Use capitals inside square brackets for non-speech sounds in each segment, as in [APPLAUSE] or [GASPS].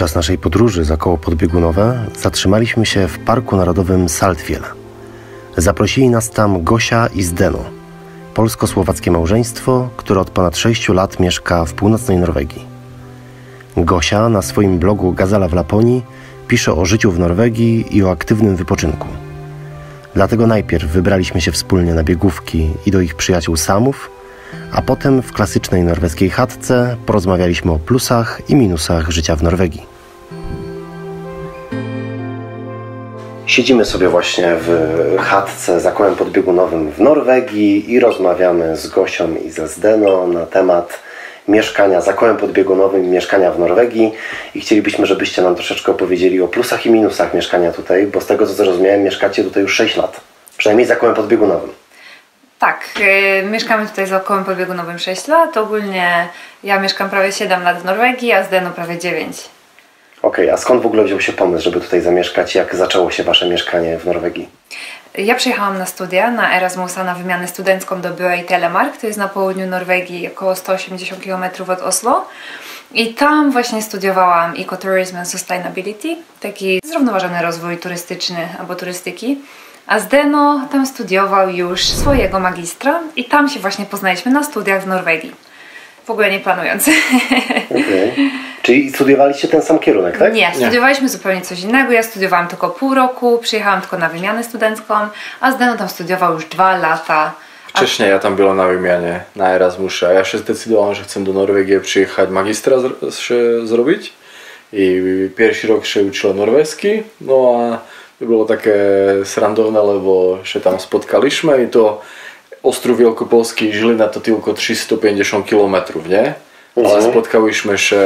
Podczas naszej podróży za koło podbiegunowe zatrzymaliśmy się w Parku Narodowym Saltwiel. Zaprosili nas tam Gosia i Zdeno, polsko-słowackie małżeństwo, które od ponad 6 lat mieszka w północnej Norwegii. Gosia na swoim blogu Gazela w Laponii pisze o życiu w Norwegii i o aktywnym wypoczynku. Dlatego najpierw wybraliśmy się wspólnie na biegówki i do ich przyjaciół Samów, a potem w klasycznej norweskiej chatce porozmawialiśmy o plusach i minusach życia w Norwegii. Siedzimy sobie właśnie w chatce za kołem podbiegunowym w Norwegii i rozmawiamy z Gosią i ze Zdeno na temat mieszkania za kołem podbiegunowym, mieszkania w Norwegii i chcielibyśmy, żebyście nam troszeczkę opowiedzieli o plusach i minusach mieszkania tutaj, bo z tego co zrozumiałem, mieszkacie tutaj już 6 lat, przynajmniej za kołem podbiegunowym. Tak, yy, mieszkamy tutaj za kołem podbiegunowym 6 lat. Ogólnie ja mieszkam prawie 7 lat w Norwegii, a Zdeno prawie 9. Okej, okay, a skąd w ogóle wziął się pomysł, żeby tutaj zamieszkać? Jak zaczęło się Wasze mieszkanie w Norwegii? Ja przyjechałam na studia, na Erasmusa, na wymianę studencką do Była i Telemark, to jest na południu Norwegii, około 180 km od Oslo. I tam właśnie studiowałam Ecotourism and Sustainability, taki zrównoważony rozwój turystyczny albo turystyki. A Zdeno tam studiował już swojego magistra i tam się właśnie poznaliśmy na studiach w Norwegii. W ogóle nie planując. [LAUGHS] Okay. Czyli studiowaliście ten sam kierunek, tak? Nie, studiowaliśmy nie. zupełnie coś innego. Ja studiowałam tylko pół roku, przyjechałam tylko na wymianę studencką, a Zdeno tam studiował już dwa lata. Wcześniej ja tam byłam na wymianie na Erasmusie, a ja się zdecydowałam, że chcę do Norwegii przyjechać magistra się zrobić i pierwszy rok się uczyła norweski, no a to było také srandovné, lebo že tam spotkaliśmy i to Ostrów Wielkopolski Żylina to tylko 350 km, nie? Ale mhm. spotkaliśmy się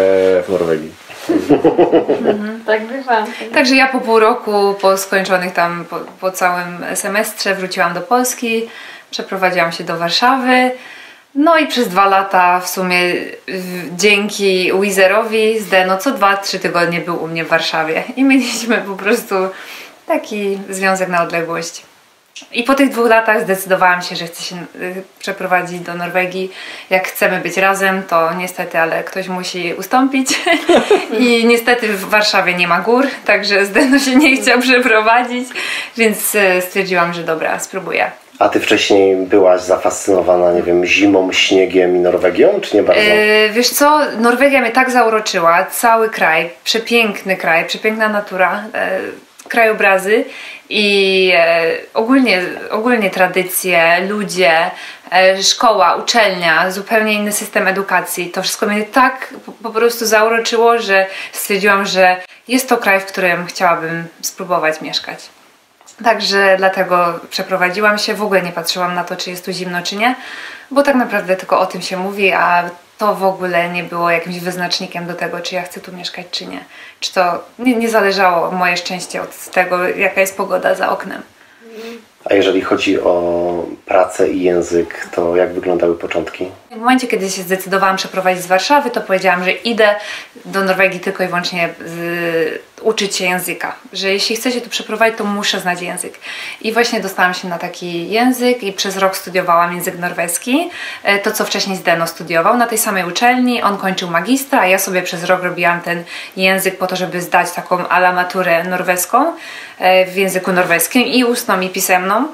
w Norwegii. Mhm, tak bywa. Także ja po pół roku, po skończonych tam, po, po, całym semestrze wróciłam do Polski, przeprowadziłam się do Warszawy. No i przez dwa lata w sumie dzięki Wizerowi Zdeno co dwa, trzy tygodnie był u mnie w Warszawie i mieliśmy po prostu taki związek na odległość. I po tych dwóch latach zdecydowałam się, że chcę się y, przeprowadzić do Norwegii. Jak chcemy być razem, to niestety, ale ktoś musi ustąpić. [LAUGHS] I niestety w Warszawie nie ma gór, także Zdeno się nie chciał przeprowadzić, więc y, stwierdziłam, że dobra, spróbuję. A ty wcześniej byłaś zafascynowana, nie wiem, zimą, śniegiem i Norwegią, czy nie bardzo? Yy, wiesz co, Norwegia mnie tak zauroczyła, cały kraj, przepiękny kraj, przepiękna natura. Yy, krajobrazy i e, ogólnie, ogólnie tradycje, ludzie, e, szkoła, uczelnia, zupełnie inny system edukacji. To wszystko mnie tak po, prostu zauroczyło, że stwierdziłam, że jest to kraj, w którym chciałabym spróbować mieszkać. Także dlatego przeprowadziłam się, w ogóle nie patrzyłam na to, czy jest tu zimno, czy nie, bo tak naprawdę tylko o tym się mówi, a to w ogóle nie było jakimś wyznacznikiem do tego, czy ja chcę tu mieszkać, czy nie. Czy to nie, nie zależało moje szczęście od tego, jaka jest pogoda za oknem. A jeżeli chodzi o pracę i język, to jak wyglądały początki? W momencie, kiedy się zdecydowałam przeprowadzić z Warszawy, to powiedziałam, że idę do Norwegii tylko i wyłącznie z, uczyć się języka. Że jeśli chcę się tu przeprowadzić, to muszę znać język. I właśnie dostałam się na taki język i przez rok studiowałam język norweski. E, to, co wcześniej Zdeno studiował na tej samej uczelni. On kończył magistra, a ja sobie przez rok robiłam ten język po to, żeby zdać taką alamaturę norweską e, w języku norweskim i ustną i pisemną.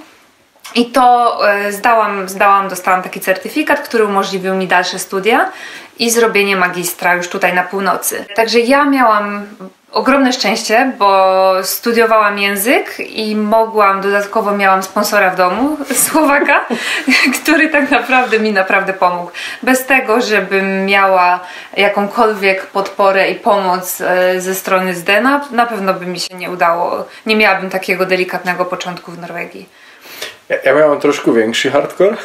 I to e, zdałam, zdałam, dostałam taki certyfikat, który umożliwił mi dalsze studia i zrobienie magistra już tutaj na północy. Także ja miałam ogromne szczęście, bo studiowałam język i mogłam, dodatkowo miałam sponsora w domu, [LAUGHS] Słowaka, [LAUGHS] który tak naprawdę mi naprawdę pomógł. Bez tego, żebym miała jakąkolwiek podporę i pomoc e, ze strony Zdena, na pewno by mi się nie udało. Nie miałabym takiego delikatnego początku w Norwegii. Ja, ja miałem trošku większy hardcore.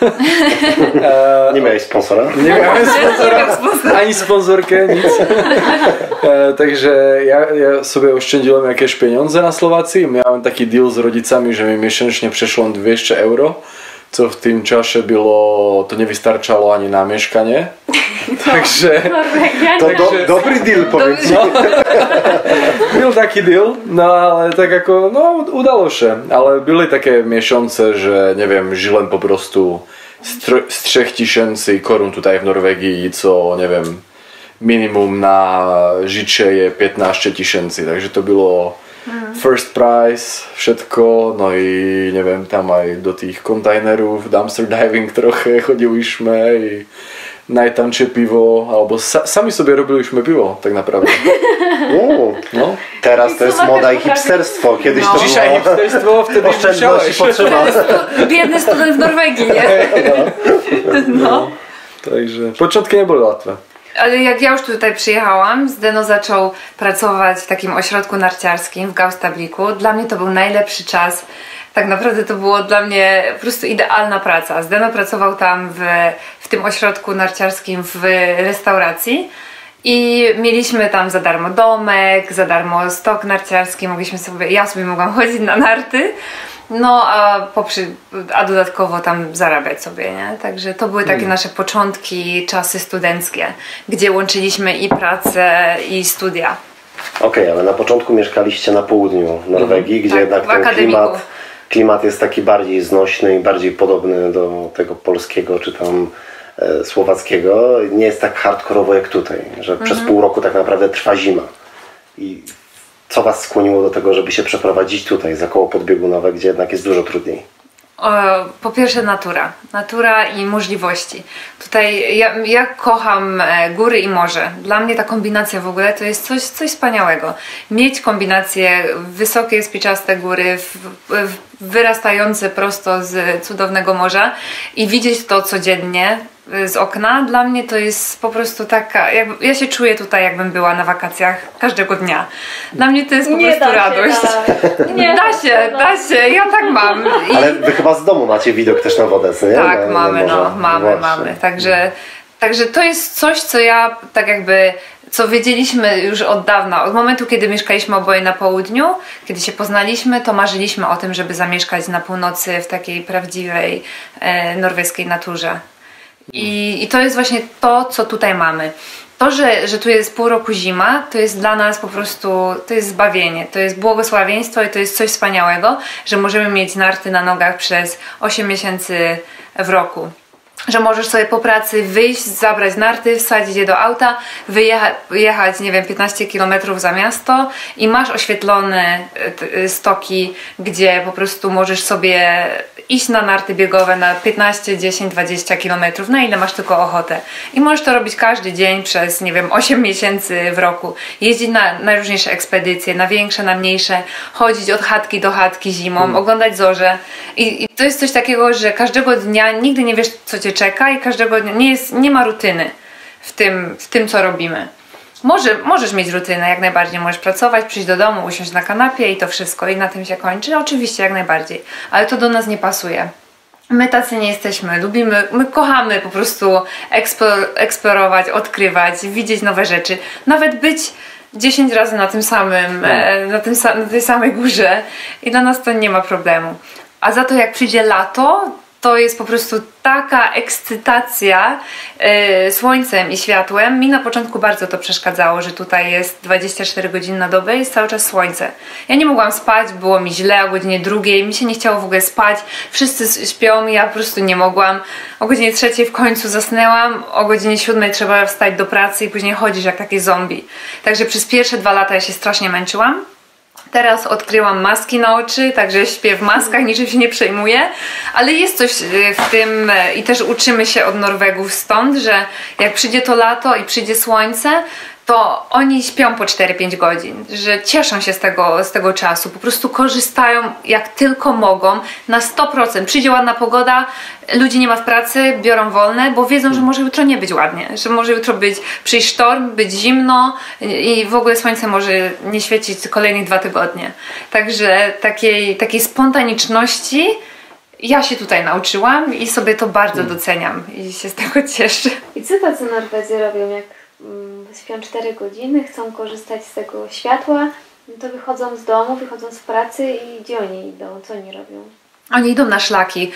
nie miałeś sponsora? Nie miałem sponsora, ani sponsorkę, nic. E, także ja, ja sobie oszczędziłem jakieś pieniądze na Słowacji. Miałem taki deal z rodzicami, że mi miesięcznie przeszło 200 euro co v tým čase bylo, to nevystarčalo ani na meškanie. [LAUGHS] No, takže to do, dobrý deal povedz. No, [LAUGHS] byl taký deal, no ale tak ako, no udalo sa. Ale byli také miešance, že neviem, žilen po prostu střech tišenci korun tutaj v Norvegii, co neviem, minimum na žiče je 15 tišenci, takže to bylo first price, všetko, no i neviem, tam aj do tých kontajnerów, dumpster diving trochę chodziliśmy i najtančie piwo, albo sa, sami sobie robiliśmy piwo, tak naprawdę. [LAUGHS] Uuu, No. teraz to jest moda i hipsterstwo. Kiedyś No. to Dzisiaj było hipsterstwo, wtedy oszczędność i musiałeś. potrzeba. Biedny student z Norwegii, nie? [LAUGHS] No. Takže początki nie były łatwe. Ale jak ja już tutaj przyjechałam, Zdeno zaczął pracować w takim ośrodku narciarskim w Gaustabliku. Dla mnie to był najlepszy czas. Tak naprawdę to było dla mnie po prostu idealna praca. Zdeno pracował tam w, w tym ośrodku narciarskim w restauracji. I mieliśmy tam za darmo domek, za darmo stok narciarski, mogliśmy sobie, ja sobie mogłam chodzić na narty, no a, poprzy, a dodatkowo tam zarabiać sobie, nie? Także to były takie nasze początki, czasy studenckie, gdzie łączyliśmy i pracę i studia. Okej, ale na początku mieszkaliście na południu Norwegii, gdzie Tak, jednak ten klimat, klimat jest taki bardziej znośny i bardziej podobny do tego polskiego czy tam słowackiego. Nie jest tak hardkorowo jak tutaj, że przez Mhm. pół roku tak naprawdę trwa zima. I co Was skłoniło do tego, żeby się przeprowadzić tutaj, za koło podbiegunowe, gdzie jednak jest dużo trudniej? Po pierwsze natura. Natura i możliwości. Tutaj ja, ja kocham e, góry i morze. Dla mnie ta kombinacja w ogóle to jest coś, coś wspaniałego. Mieć kombinację wysokie, spiczaste góry, w, w, wyrastające prosto z cudownego morza i widzieć to codziennie e, z okna, dla mnie to jest po prostu taka, jakby, ja się czuję tutaj jakbym była na wakacjach każdego dnia. Dla mnie to jest po prostu radość. [LAUGHS] Nie, Da się, da się, ja tak mam. I- Ale Wy chyba z domu macie widok też na wodę, co nie? tak, Na- na mamy, morze. no, mamy, Właśnie. mamy. Także, także to jest coś, co ja tak jakby, co wiedzieliśmy już od dawna. Od momentu, kiedy mieszkaliśmy oboje na południu, kiedy się poznaliśmy, to marzyliśmy o tym, żeby zamieszkać na północy w takiej prawdziwej e, norweskiej naturze. I, I to jest właśnie to, co tutaj mamy. To, że, że tu jest pół roku zima, to jest dla nas po prostu, to jest zbawienie, to jest błogosławieństwo i to jest coś wspaniałego, że możemy mieć narty na nogach przez 8 miesięcy w roku. Że możesz sobie po pracy wyjść, zabrać narty, wsadzić je do auta, wyjechać, jechać, nie wiem, 15 km za miasto i masz oświetlone e, e, stoki, gdzie po prostu możesz sobie iść na narty biegowe na 15, 10, 20 km, na ile masz tylko ochotę. I możesz to robić każdy dzień przez, nie wiem, 8 miesięcy w roku. Jeździć na najróżniejsze ekspedycje, na większe, na mniejsze, chodzić od chatki do chatki zimą, oglądać zorze. I, I to jest coś takiego, że każdego dnia nigdy nie wiesz, co cię czeka i każdego dnia nie, jest, nie ma rutyny w tym, w tym, co robimy. Może, możesz mieć rutynę, jak najbardziej. Możesz pracować, przyjść do domu, usiąść na kanapie i to wszystko i na tym się kończy. Oczywiście, jak najbardziej. Ale to do nas nie pasuje. My tacy nie jesteśmy. Lubimy, my kochamy po prostu eksplor, eksplorować, odkrywać, widzieć nowe rzeczy. Nawet być 10 razy na tym samym, e, na, tym, na tej samej górze i dla nas to nie ma problemu. A za to jak przyjdzie lato, to jest po prostu taka ekscytacja e, słońcem i światłem. Mi na początku bardzo to przeszkadzało, że tutaj jest 24 godziny na dobę, jest cały czas słońce. Ja nie mogłam spać, było mi źle o godzinie drugiej, mi się nie chciało w ogóle spać, wszyscy śpią, ja po prostu nie mogłam. O godzinie trzeciej w końcu zasnęłam, o godzinie siódmej trzeba wstać do pracy i później chodzisz jak takie zombie. Także przez pierwsze dwa lata ja się strasznie męczyłam. Teraz odkryłam maski na oczy, także śpię w maskach, niczym się nie przejmuję, ale jest coś y, w tym y, i też uczymy się od Norwegów stąd, że jak przyjdzie to lato i przyjdzie słońce, to oni śpią po 4-5 godzin, że cieszą się z tego, z tego czasu, po prostu korzystają jak tylko mogą na 100%. Przyjdzie ładna pogoda, ludzi nie ma w pracy, biorą wolne, bo wiedzą, że może jutro nie być ładnie, że może jutro być przyjść sztorm, być zimno i w ogóle słońce może nie świecić kolejnych dwa tygodnie. Także takiej, takiej spontaniczności ja się tutaj nauczyłam i sobie to bardzo doceniam i się z tego cieszę. I co tacy Norwedzy robią, jak śpią 4 godziny, chcą korzystać z tego światła, no to wychodzą z domu, wychodzą z pracy i gdzie oni idą, co oni robią? Oni idą na szlaki.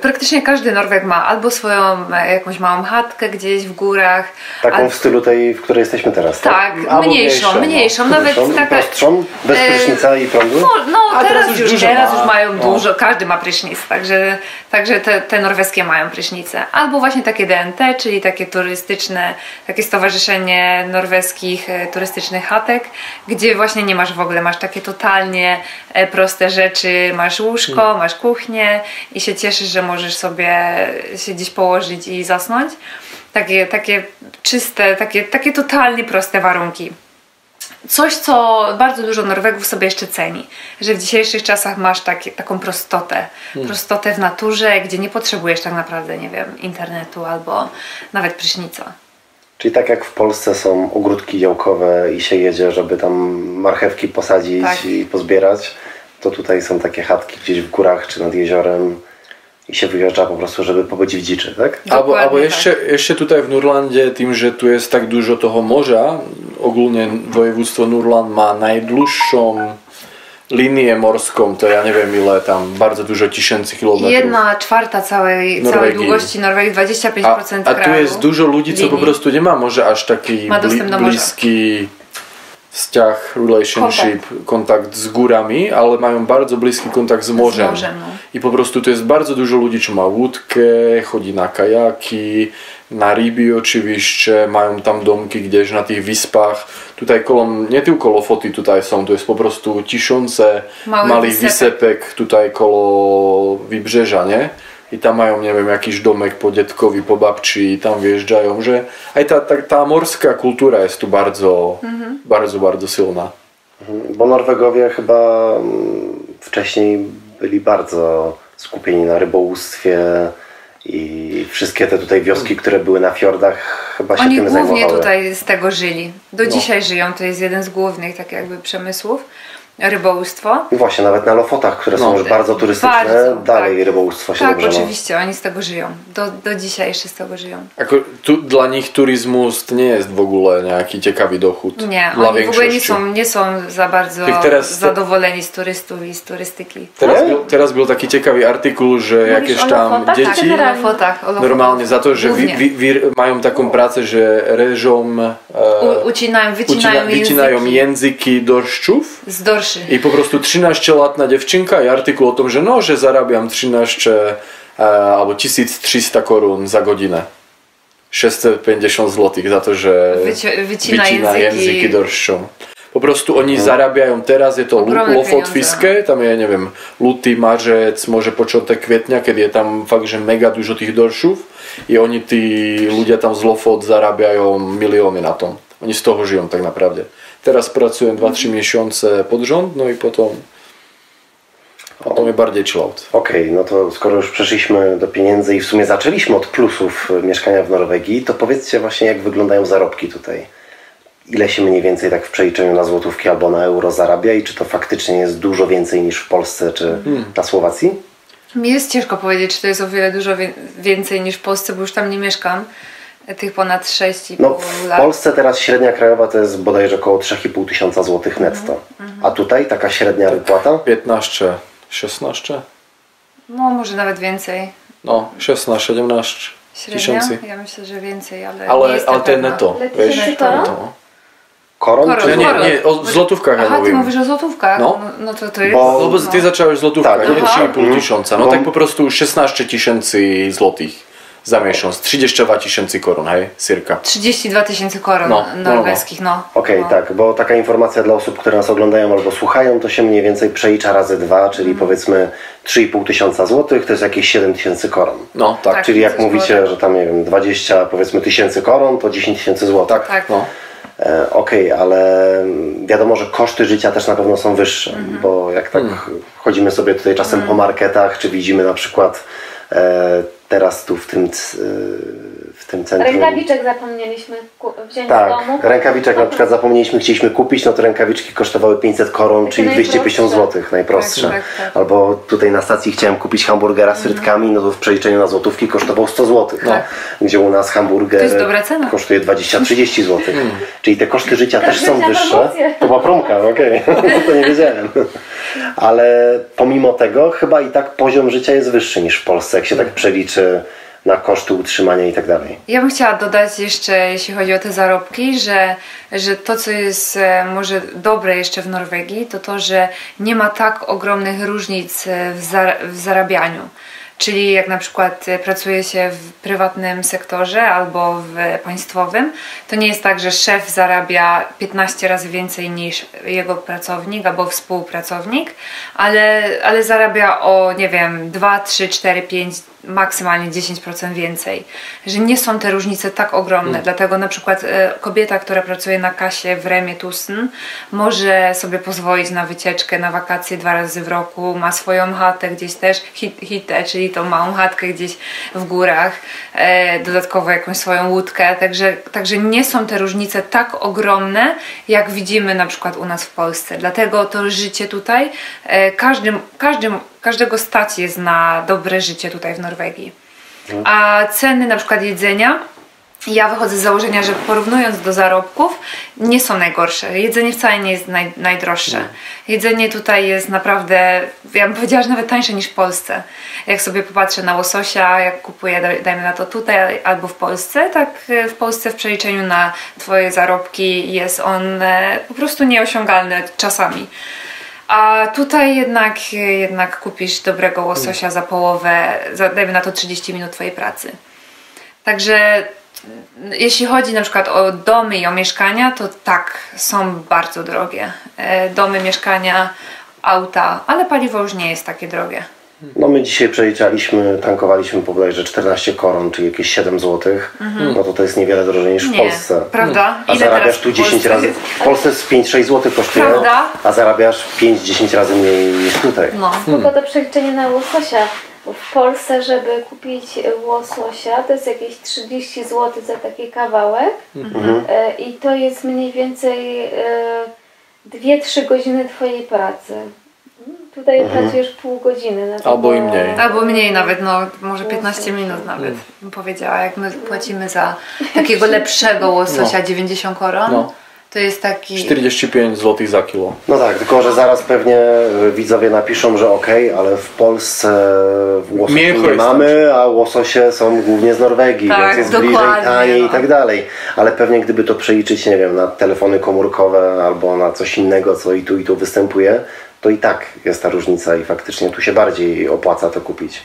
Praktycznie każdy Norweg ma albo swoją e, jakąś małą chatkę gdzieś w górach. Taką al- w stylu tej, w której jesteśmy teraz, tak? Tak, Albo mniejszą, mniejszą, no. mniejszą. Nawet Prostszą, taka. prostszą, bez e, prysznica i prądu? No, no A teraz, teraz już teraz ma. już mają No. dużo, każdy ma prysznic, także, także te, te norweskie mają prysznice. Albo właśnie takie DNT, czyli takie turystyczne, takie stowarzyszenie norweskich e, turystycznych chatek, gdzie właśnie nie masz w ogóle, masz takie totalnie proste rzeczy, masz łóżko, Hmm. masz kuchnię i się cieszysz, że możesz sobie się gdzieś położyć i zasnąć. Takie, takie czyste, takie, takie totalnie proste warunki coś, co bardzo dużo Norwegów sobie jeszcze ceni, że w dzisiejszych czasach masz takie, taką prostotę, prostotę w naturze, gdzie nie potrzebujesz tak naprawdę, nie wiem, internetu albo nawet prysznica. Czyli tak jak w Polsce są ogródki działkowe i się jedzie, żeby tam marchewki posadzić Tak. i pozbierać, to tutaj są takie chatki gdzieś w górach czy nad jeziorem i się wyjeżdża po prostu, żeby pobyć w dziczy, tak? Albo, Dokładnie albo tak. jeszcze, jeszcze tutaj w Nurlandzie, tym, że tu jest tak dużo toho morza, ogólnie województwo Nurland ma najdłuższą linię morską, to ja nie wiem ile tam, bardzo dużo tysięcy kilometrów. Jedna czwarta całej, całej długości Norwegii, 25% A, a tu kraju. jest dużo ludzi, co po linii. prostu nie ma może aż taki Ma morza. bliski vzťah, relationship, kontakt. z górami, ale mają bardzo bliski kontakt z morzem. morzem, no. I po prostu to jest bardzo dużo ludzi, co ma łódkę, chodzi na kajaki, na ryby oczywiście, mają tam domki gdzieś na tych wyspach. Tutaj kolom, nie tylko Lofoty tutaj są, to jest po prostu tysiące Małych malých wysepek. wysepek tutaj koło wybrzeża, nie? I tam mają, nie wiem, jakiś domek po dziadkowi, po babci i tam wyjeżdżają, że aj ta, ta, ta morska kultura jest tu bardzo, Mhm. bardzo, bardzo silna. Bo Norwegowie chyba mm, wcześniej byli bardzo skupieni na rybołówstwie i wszystkie te tutaj wioski, które były na fiordach chyba się Oni tym głównie zajmowały. tutaj z tego żyli. Do No. dzisiaj żyją, to jest jeden z głównych tak jakby przemysłów, rybołówstwo. I właśnie, nawet na Lofotach, które są No. już bardzo turystyczne, Bardzo, dalej tak. rybołówstwo się Tak, dobrze ma. oczywiście, oni z tego żyją. Do, do dzisiaj jeszcze z tego żyją. Ako, tu, dla nich turizmus to nie jest w ogóle jakiś ciekawy dochód. Nie, dla oni w ogóle nie są, nie są za bardzo teraz- zadowoleni z turystów i z turystyki. Teraz, Nie? był, teraz był taki ciekawy artykuł, że Mówisz jakieś tam Lofotach, dzieci o Lofotach. normalnie za to, że wi, wi, wi, mają taką pracę, że reżą, e, U, ucinają, wycinają, ucina, wycinają języki języki dorszczów z dorszy. i po prostu 13-letna dziewczynka i artykuł o tym, że no, że zarabiam 13 e, albo 1300 korun za godzinę. 650 zł za to, że Wyci- wycina wycina języki. języki dorszczą. Po prostu oni zarabiają teraz, je to Ogromne lofotwiskie, tam ja nie wiem, luty, marzec, może początek kwietnia, kiedy je tam fakt, że mega dużo tych dorszów i oni, ci ludzie tam z Lofot zarabiają miliony na to. Oni z toho żyją tak naprawdę. Teraz pracuję 2-3 miesiące pod rząd, no i potem, potem jest bardziej chill out. Okej, no to skoro już przeszliśmy do pieniędzy i w sumie zaczęliśmy od plusów e, mieszkania w Norwegii, to powiedzcie właśnie jak wyglądają zarobki tutaj. Ile się mniej więcej tak w przeliczeniu na złotówki albo na euro zarabia i czy to faktycznie jest dużo więcej niż w Polsce czy na Słowacji? Mi jest ciężko powiedzieć, czy to jest o wiele dużo wie- więcej niż w Polsce, bo już tam nie mieszkam. Tych ponad 6,5 No w lat. Polsce teraz średnia krajowa to jest bodajże około 3,5 tysiąca złotych netto. A tutaj taka średnia wypłata? 15, 16? No może nawet więcej. No, 16, 17 Średnia? tysięcy. Ja myślę, że więcej, ale, nie Ale, jestem ale to jest pewna. netto, Ale wiesz? netto. Koron? Koron, czy Nie, nie, koron. nie, o złotówkach ja Aha, ty mówię. mówisz o złotówkach? No. No, no to to jest... Bo- No bo ty zacząłeś złotówka, Tak. nie? Aha. 3,5 tysiąca. No Bo- tak po prostu 16 tysięcy złotych za miesiąc. 32 tysięcy koron, hej? Cirka. 32 tysięcy koron No, no, norweskich, no. Okej, no. tak, bo taka informacja dla osób, które nas oglądają albo słuchają, to się mniej więcej przelicza razy dwa, czyli Mhm. powiedzmy 3,5 tysiąca złotych to jest jakieś 7 tysięcy koron. No, tak. Tak. Czyli jak mówicie, że tam nie wiem, 20 powiedzmy tysięcy koron, to 10 tysięcy złotych. Tak, Tak. no. E, Okej, ale wiadomo, że koszty życia też na pewno są wyższe, Mhm. bo jak tak chodzimy sobie tutaj czasem po marketach, czy widzimy na przykład e, teraz tu w tym, w tym centrum. Rękawiczek zapomnieliśmy wziąć Tak, domu. rękawiczek na przykład zapomnieliśmy, chcieliśmy kupić, no to rękawiczki kosztowały 500 koron, czyli 250 zł, najprostsze. Tak, tak, tak. Albo tutaj na stacji chciałem kupić hamburgera z frytkami, no to w przeliczeniu na złotówki kosztował 100 zł. Tak. Gdzie u nas hamburger kosztuje 20-30 zł. Czyli te koszty życia też są wyższe. To była promka, okej, [LAUGHS] to nie wiedziałem. Ale pomimo tego chyba i tak poziom życia jest wyższy niż w Polsce, jak się tak przeliczy na koszty utrzymania i tak dalej. Ja bym chciała dodać jeszcze, jeśli chodzi o te zarobki, że, że to, co jest e, może dobre jeszcze w Norwegii, to to, że nie ma tak ogromnych różnic e, w, zar- w zarabianiu. Czyli jak na przykład e, pracuje się w prywatnym sektorze albo w państwowym, to nie jest tak, że szef zarabia 15 razy więcej niż jego pracownik albo współpracownik, ale, ale zarabia o, nie wiem, 2, 3, 4, 5, maksymalnie 10% więcej. Że nie są te różnice tak ogromne. Dlatego na przykład e, kobieta, która pracuje na kasie w Remie Tusen, może sobie pozwolić na wycieczkę, na wakacje dwa razy w roku, ma swoją chatę gdzieś też, hit, hitę, czyli tą małą chatkę gdzieś w górach, e, dodatkowo jakąś swoją łódkę. Także, także nie są te różnice tak ogromne, jak widzimy na przykład u nas w Polsce. Dlatego to życie tutaj, e, każdym, każdym, każdego stać jest na dobre życie tutaj w Norwegii. A ceny na przykład jedzenia, ja wychodzę z założenia, że porównując do zarobków, nie są najgorsze. Jedzenie wcale nie jest naj, najdroższe. Jedzenie tutaj jest naprawdę, ja bym powiedziała, że nawet tańsze niż w Polsce. Jak sobie popatrzę na łososia, jak kupuję, daj- dajmy na to tutaj albo w Polsce, tak e, w Polsce w przeliczeniu na Twoje zarobki jest on e, po prostu nieosiągalny czasami. A tutaj jednak, jednak kupisz dobrego łososia za połowę, za, dajmy na to 30 minut Twojej pracy. Także mm, jeśli chodzi na przykład o domy i o mieszkania, to tak, są bardzo drogie. E, Domy, mieszkania, auta, ale paliwo już nie jest takie drogie. No my dzisiaj przeliczaliśmy, tankowaliśmy po bodajże 14 koron, czyli jakieś 7 zł. No to to jest niewiele drożej niż w Mhm. Nie, Polsce. prawda? A Ile zarabiasz tu w 10 Polsce razy. W Polsce z 5-6 zł kosztuje, Prawda? a zarabiasz 5-10 razy mniej niż tutaj. No. Tylko to przeliczenie na łososia. W Polsce, żeby kupić łososia, to jest jakieś 30 zł za taki kawałek. E, I to jest mniej więcej e, 2-3 godziny Twojej pracy. Mm, Tutaj pracujesz pół godziny. Na Albo i mniej. Albo mniej nawet, no może 15 minut nawet bym powiedziała. Jak my płacimy za takiego lepszego łososia 90 koron, No. to jest taki... 45 zł za kilo. No tak, tylko że zaraz pewnie y, widzowie napiszą, że okej, ale w Polsce łososi Mięcho nie mamy, a łososie są głównie z Norwegii, Tak, więc jest dokładnie, bliżej, taniej no. i tak dalej. Ale pewnie gdyby to przeliczyć, nie wiem, na telefony komórkowe albo na coś innego, co i tu i tu występuje, to i tak jest ta różnica i faktycznie tu się bardziej opłaca to kupić.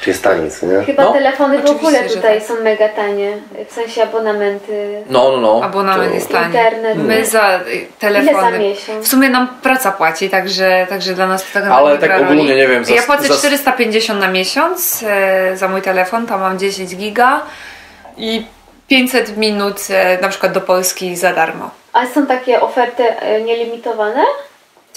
Czy jest taniej, co nie? Chyba No, telefony w oczywiście, ogóle że tutaj tak. są mega tanie. W sensie abonamenty. No, no, no. Abonament To- jest tani. Internet. My za y, Ile telefony. za miesiąc? W sumie nam praca płaci, także, także dla nas to tak Ale naprawdę tak gra roli. ogólnie, nie wiem, za- Ja płacę za- 450 na miesiąc e, za mój telefon, tam mam 10 giga i 500 minut e, na przykład do Polski za darmo. A są takie oferty e, nielimitowane?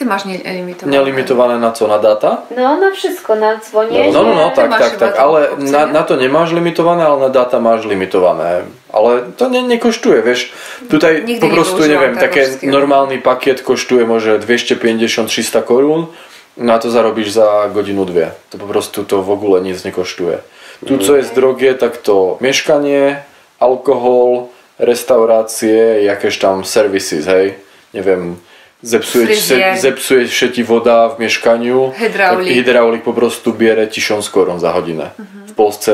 Ty máš nelimitované. Nelimitované na co? Na data? No, na všetko, na zvonie. No, no, no, tak, tak, tak, ale na, na to nemáš limitované, ale na data máš limitované. Ale to ne, nekoštuje, vieš. Tutaj Nikdy poprostu, neviem, také normálny paket koštuje možno 250-300 korún. Na to zarobíš za godinu, dve. To poprostu to v ogóle nic nekoštuje. Tu, co je z drogie, tak to meškanie, alkohol, restaurácie, jakéž tam services, hej. Neviem, zepsuje, Fryzjer. się, zepsuje się ci woda w mieszkaniu, Hydraulik. tak hydraulik po prostu bierze 1000 koron za godzinę. W Polsce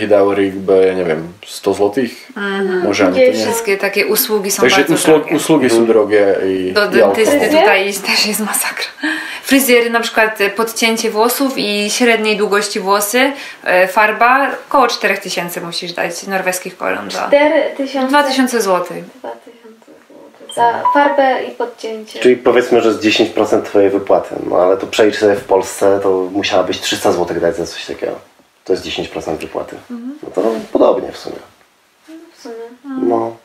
hydraulik by, nie wiem, 100 złotych, może ani to nie. Wszystkie takie usługi są Także bardzo usług, drogie. usługi są drogie i Do dentysty tutaj też jest masakra. Fryzjer na przykład e, podcięcie włosów i średniej długości włosy, e, farba, około 4000 musisz dać norweskich koron za 4000 2000 zł. 2000 zł. Za farbę i podcięcie. Czyli powiedzmy, że z 10% twojej wypłaty, no ale to przejdź sobie w Polsce, to musiałabyś 300 zł dać za coś takiego. To jest 10% wypłaty. No to podobnie w sumie. W sumie. No.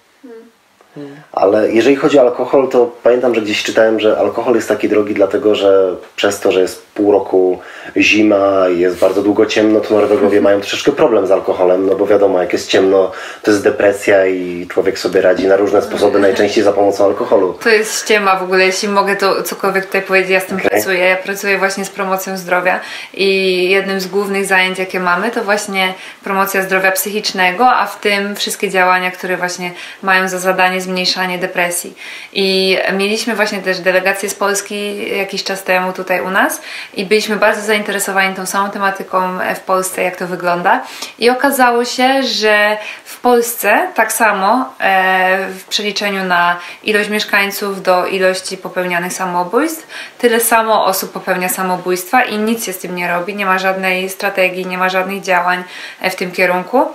Ale jeżeli chodzi o alkohol, to pamiętam, że gdzieś czytałem, że alkohol jest taki drogi, dlatego że przez to, że jest pół roku zima i jest bardzo długo ciemno, to Norwegowie mają troszeczkę problem z alkoholem, no bo wiadomo, jak jest ciemno, to jest depresja i człowiek sobie radzi na różne sposoby, najczęściej za pomocą alkoholu. To jest ściema w ogóle, jeśli mogę to cokolwiek tutaj powiedzieć, ja z tym Okej. pracuję. Ja pracuję właśnie z promocją zdrowia i jednym z głównych zajęć, jakie mamy, to właśnie promocja zdrowia psychicznego, a w tym wszystkie działania, które właśnie mają za zadanie zmniejszanie depresji. I mieliśmy właśnie też delegację z Polski jakiś czas temu tutaj u nas i byliśmy bardzo zainteresowani tą samą tematyką w Polsce, jak to wygląda. I okazało się, że w Polsce tak samo e, w przeliczeniu na ilość mieszkańców do ilości popełnianych samobójstw, tyle samo osób popełnia samobójstwa i nic się z tym nie robi, nie ma żadnej strategii, nie ma żadnych działań e, w tym kierunku.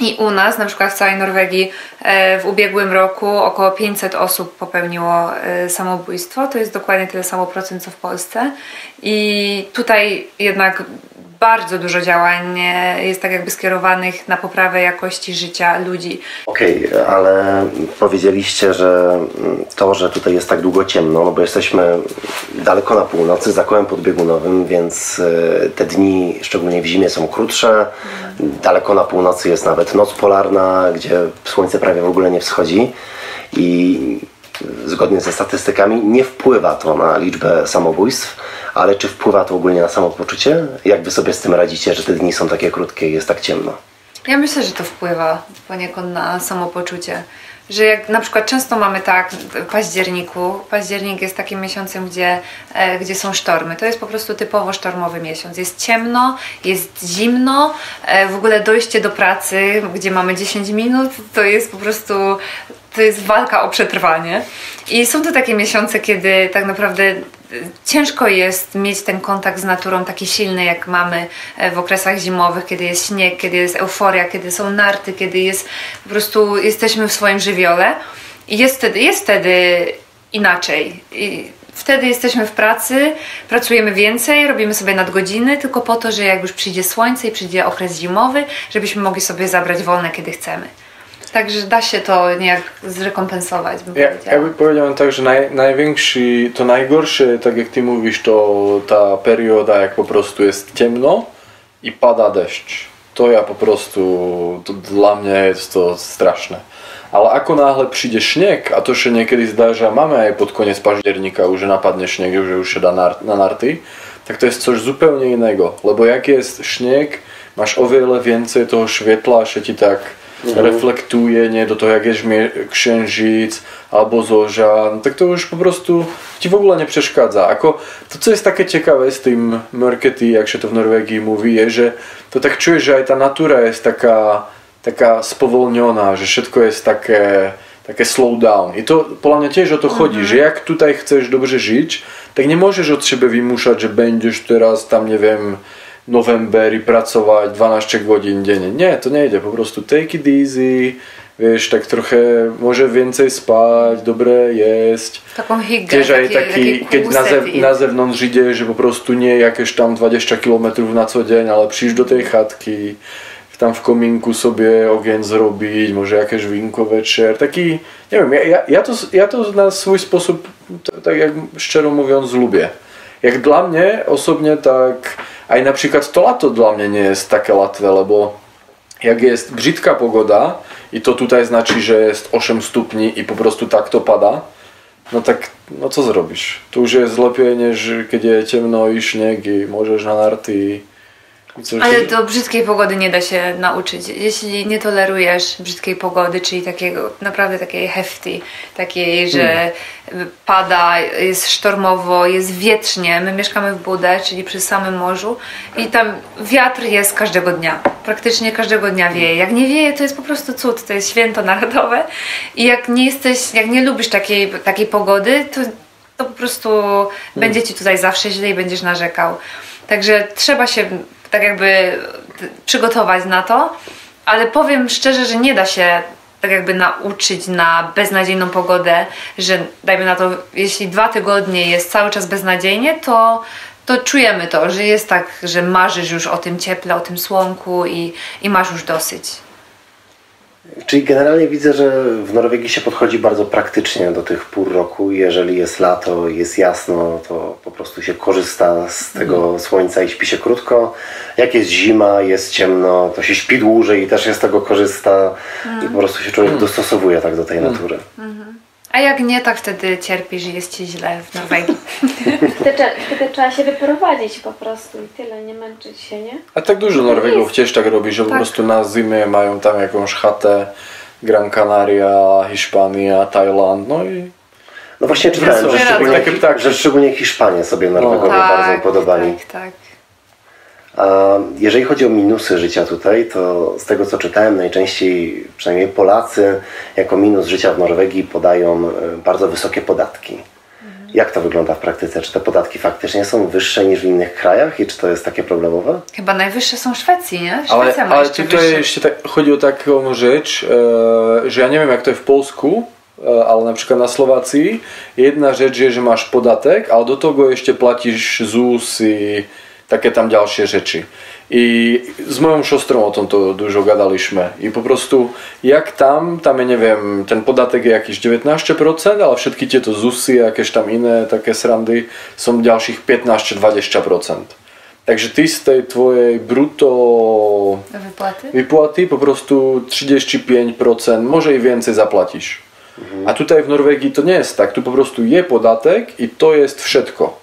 I u nas, na przykład w całej Norwegii, e, w ubiegłym roku około 500 osób popełniło e, samobójstwo. To jest dokładnie tyle samo procent co w Polsce. I tutaj jednak bardzo dużo działań jest tak jakby skierowanych na poprawę jakości życia ludzi. Okej, ale powiedzieliście, że to, że tutaj jest tak długo ciemno, no bo jesteśmy daleko na północy, za kołem podbiegunowym, więc e, te dni, szczególnie w zimie, są krótsze. Daleko na północy jest nawet noc polarna, gdzie słońce prawie w ogóle nie wschodzi i zgodnie ze statystykami nie wpływa to na liczbę samobójstw, ale czy wpływa to ogólnie na samopoczucie? Jak wy sobie z tym radzicie, że te dni są takie krótkie i jest tak ciemno? Ja myślę, że to wpływa poniekąd na samopoczucie. Że jak na przykład często mamy tak w październiku, październik jest takim miesiącem, gdzie, e, gdzie są sztormy. To jest po prostu typowo sztormowy miesiąc. Jest ciemno, jest zimno, e, w ogóle dojście do pracy, gdzie mamy 10 minut, to jest po prostu to jest walka o przetrwanie. I są to takie miesiące, kiedy tak naprawdę e, ciężko jest mieć ten kontakt z naturą taki silny, jak mamy e, w okresach zimowych, kiedy jest śnieg, kiedy jest euforia, kiedy są narty, kiedy jest po prostu jesteśmy w swoim żywiole. I jest wtedy, jest wtedy inaczej. I wtedy jesteśmy w pracy, pracujemy więcej, robimy sobie nadgodziny, tylko po to, że jak już przyjdzie słońce i przyjdzie okres zimowy, żebyśmy mogli sobie zabrać wolne, kiedy chcemy. Także da się to niejak zrekompensować, bym Ja, powiedziała. ja by powiedział tak, że naj, największy, to najgorsze, tak jak ty mówisz, to ta perioda, jak po prostu jest ciemno i pada deszcz. To ja po prostu, to dla mnie jest to straszne. Ale ako náhle príde śnieg, a to się niekedy zdá, že máme aj pod koniec października už že napadne śnieg, že už się da na, na narty, tak to jest coś zupełnie innego. Lebo jak jest śnieg, masz o wiele więcej toho świetla, że ci tak reflektuje nie do toho, jak jest księżyc albo zorza, no tak to już po prostu ci w ogóle nie przeszkadza. Ako, to co jest takie ciekawe z tym markety, jak się to w Norwegii mówi, je, że to tak czujesz, że aj ta natura jest taka, taka spowolniona, że wszystko jest takie, takie slow down. I to podľa mňa tiež o to chodzi, że jak tutaj chcesz dobrze żyć, tak możesz od siebie wymuszać, że będziesz teraz tam, nie wiem, november i pracować 12 godzin dziennie. Nie, to nie idzie, po prostu take it easy, wiesz, tak trochę może więcej spać, dobre jeść. Taką higę, aj taki, taki keď na, i- na zewnątrz ide, že po prostu nie jakieś tam 20 km na co dzień, ale przyjść do tej chatky, tam w kominku sobie ogień zrobić, może jakieś winko večer, taki, nie wiem, ja, ja, ja, to, ja to na swój sposób, tak jak szczerze mówiąc, lubię. Jak dla mnie osobnie tak, aj na przykład to lato dla mnie nie jest takie łatwe, lebo jak jest brzydka pogoda i to tutaj znaczy, że jest 8 stopni i po prostu to pada, no tak, no co zrobisz? Tu już jest lepiej niż kiedy jest ciemno i możesz na narty coś. Ale do brzydkiej pogody nie da się nauczyć. Jeśli nie tolerujesz brzydkiej pogody, czyli takiego naprawdę takiej hefty, takiej, że pada, jest sztormowo, jest wietrznie. My mieszkamy w Budę, czyli przy samym morzu i tam wiatr jest każdego dnia. Praktycznie każdego dnia wieje. Jak nie wieje, to jest po prostu cud, to jest święto narodowe. I jak nie jesteś, jak nie lubisz takiej, takiej pogody, to, to po prostu będzie ci tutaj zawsze źle i będziesz narzekał. Także trzeba się tak jakby przygotować na to, ale powiem szczerze, że nie da się tak jakby nauczyć na beznadziejną pogodę, że dajmy na to, jeśli dwa tygodnie jest cały czas beznadziejnie, to, to czujemy to, że jest tak, że marzysz już o tym cieple, o tym słonku i, i masz już dosyć. Czyli generalnie widzę, że w Norwegii się podchodzi bardzo praktycznie do tych pór roku. Jeżeli jest lato, jest jasno, to po prostu się korzysta z tego słońca i śpi się krótko. Jak jest zima, jest ciemno, to się śpi dłużej i też się z tego korzysta. I po prostu się człowiek dostosowuje tak do tej natury. A jak nie, tak wtedy cierpisz i jest ci źle w Norwegii. [LAUGHS] Wtedy, trzeba- wtedy trzeba się wyprowadzić po prostu i tyle, nie męczyć się, nie? A tak dużo Norwegów tiež tak robi, že po prostu na zimie mają tam jakąś chatę, Gran Canaria, Hiszpania, Tajland, no i No właśnie czytałem, że Wracam. szczególnie, ptaki. że szczególnie Hiszpanie sobie Norwegowie bardzo podobali. tak, tak. A jeżeli chodzi o minusy życia tutaj, to z tego co czytałem, najczęściej przynajmniej Polacy jako minus życia w Norwegii podają e, bardzo wysokie podatki. Jak to wygląda w praktyce? Czy te podatki faktycznie są wyższe niż w innych krajach i czy to jest takie problemowe? Chyba najwyższe są w Szwecji, nie? Ale, Szwecja ma ale jeszcze tutaj wyższe. ešte tak, chodí o taką rzecz, e, že ja neviem, jak to je v Polsku, e, ale napríklad na Slovácii, jedna rzecz je, že máš podatek, ale do toho ešte platíš ZUS i také tam ďalšie rzeczy. I s mojou šostrou o tomto dużo gadaliśmy. I po prostu, jak tam, tam je, neviem, ten podatek je jakýś 19%, ale všetky tieto ZUSy a jakieś tam iné také srandy są ďalších 15-20%. Takže ty z tej tvojej bruto po prostu 35%, może i więcej zapłacisz. A tutaj w Norwegii to nie jest tak, tu po prostu je podatek i to jest wszystko.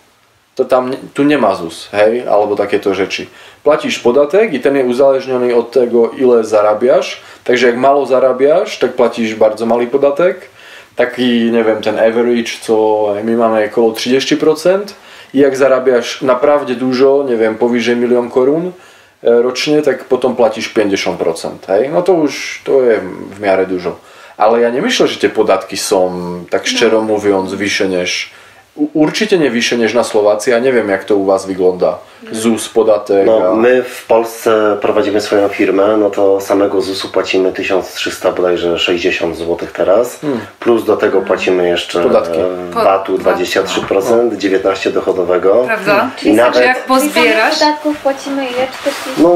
To tam, nie- tu nie ma ZUS, hej, albo takéto rzeczy. Platíš podatek i ten je uzależniony od tego, ile zarabiasz. Takže jak mało zarabiasz, tak platíš bardzo malý podatek. Taký, neviem, ten average, co my máme okolo 30%. I jak zarabiasz naprawdę dużo, nie wiem, powyżej milion korun e, rocznie, tak potom platíš 50%, hej? No to už, to je v miarę dużo. Ale ja nemyslę, že tie podatky są, tak szczero mówiąc, vyššie než u- Určite nie vyššie než na Slovácii. Ja neviem, jak to u vás vygląda. ZUS, podatek. No, a... my w Polsce prowadzimy swoją firmę, no to samego ZUS-u płacimy 1300 bodajże 60 zł teraz, plus do tego płacimy jeszcze Podatki. Po- VAT-u 23%, 19 dochodowego. Prawda? I nawet, Że jak Czyli pozbierasz, podatków płacimy ile? 40? no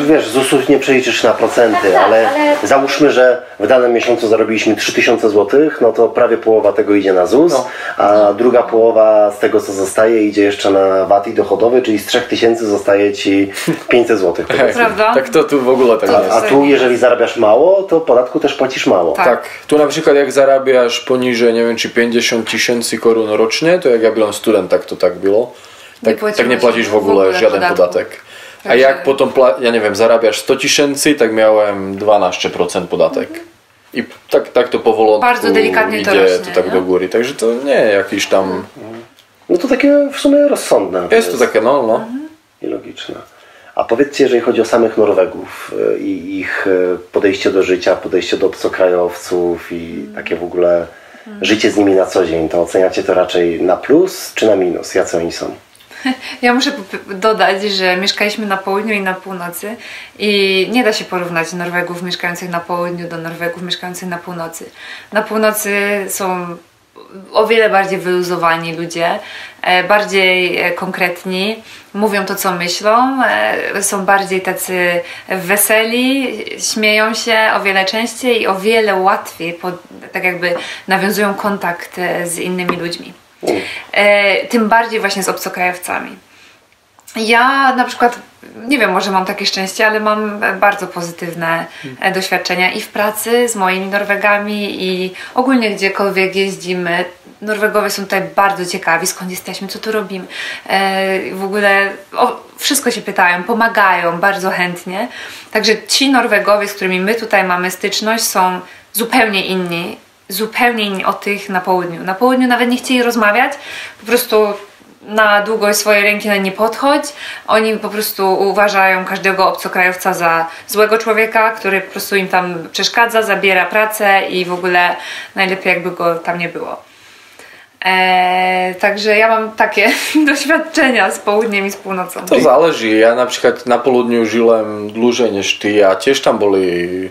wiesz, ZUS-u nie przeliczysz na procenty, Tak, tak, ale, ale- załóżmy, że w danym miesiącu zarobiliśmy 3000 zł, no to prawie połowa tego idzie na ZUS, No. a druga połowa z tego co zostaje idzie jeszcze na VAT i dochodowy, czyli z 3000 zostaje ci 500 zł. Hej, Prawda? Tak to tu w ogóle tak To- jest. A tu jeżeli zarabiasz mało, to podatku też płacisz mało. Tak. Tak, tu na przykład jak zarabiasz poniżej, nie wiem, czy 50 tysięcy korun rocznie, to jak ja byłem student, tak to tak było. Tak płaciłeś tak nie płacisz w ogóle, w ogóle żaden podatku. podatek. A jak potom, pla- ja nie wiem, zarabiasz 100 tysięcy, tak miałem 12% podatek. I tak, tak to powolutku Bardzo delikatnie to idzie rośnie, to tak nie? do góry. Także to nie jakiś tam... No to takie w sumie rozsądne. Jest to takie, no, no. i logiczne. A powiedzcie, jeżeli chodzi o samych Norwegów y, i ich y, podejście do życia, podejście do obcokrajowców i takie w ogóle życie z nimi na co dzień, to oceniacie to raczej na plus czy na minus? Jacy oni są? [LAUGHS] Ja muszę dodać, że mieszkaliśmy na południu i na północy i nie da się porównać Norwegów mieszkających na południu do Norwegów mieszkających na północy. Na północy są o wiele bardziej wyluzowani ludzie, e, bardziej e, konkretni, mówią to, co myślą, e, są bardziej tacy weseli, śmieją się o wiele częściej i o wiele łatwiej, pod, tak jakby nawiązują kontakt z innymi ludźmi. Tym bardziej właśnie z obcokrajowcami. Ja na przykład, nie wiem, może mam takie szczęście, ale mam bardzo pozytywne e, doświadczenia i w pracy z moimi Norwegami i ogólnie gdziekolwiek jeździmy. Norwegowie są tutaj bardzo ciekawi, skąd jesteśmy, co tu robimy. E, w ogóle o wszystko się pytają, pomagają bardzo chętnie. Także ci Norwegowie, z którymi my tutaj mamy styczność, są zupełnie inni zupełnie inni od tych na południu. Na południu nawet nie chcieli rozmawiać, po prostu na długość swojej ręki na nie podchodź. Oni po prostu uważają każdego obcokrajowca za złego człowieka, który po prostu im tam przeszkadza, zabiera pracę i w ogóle najlepiej jakby go tam nie było. Eee, także ja mam takie [LAUGHS] doświadczenia z południem i z północą. To záleží. Ja napríklad na poludniu žilem dlhšie než ty a tiež tam boli,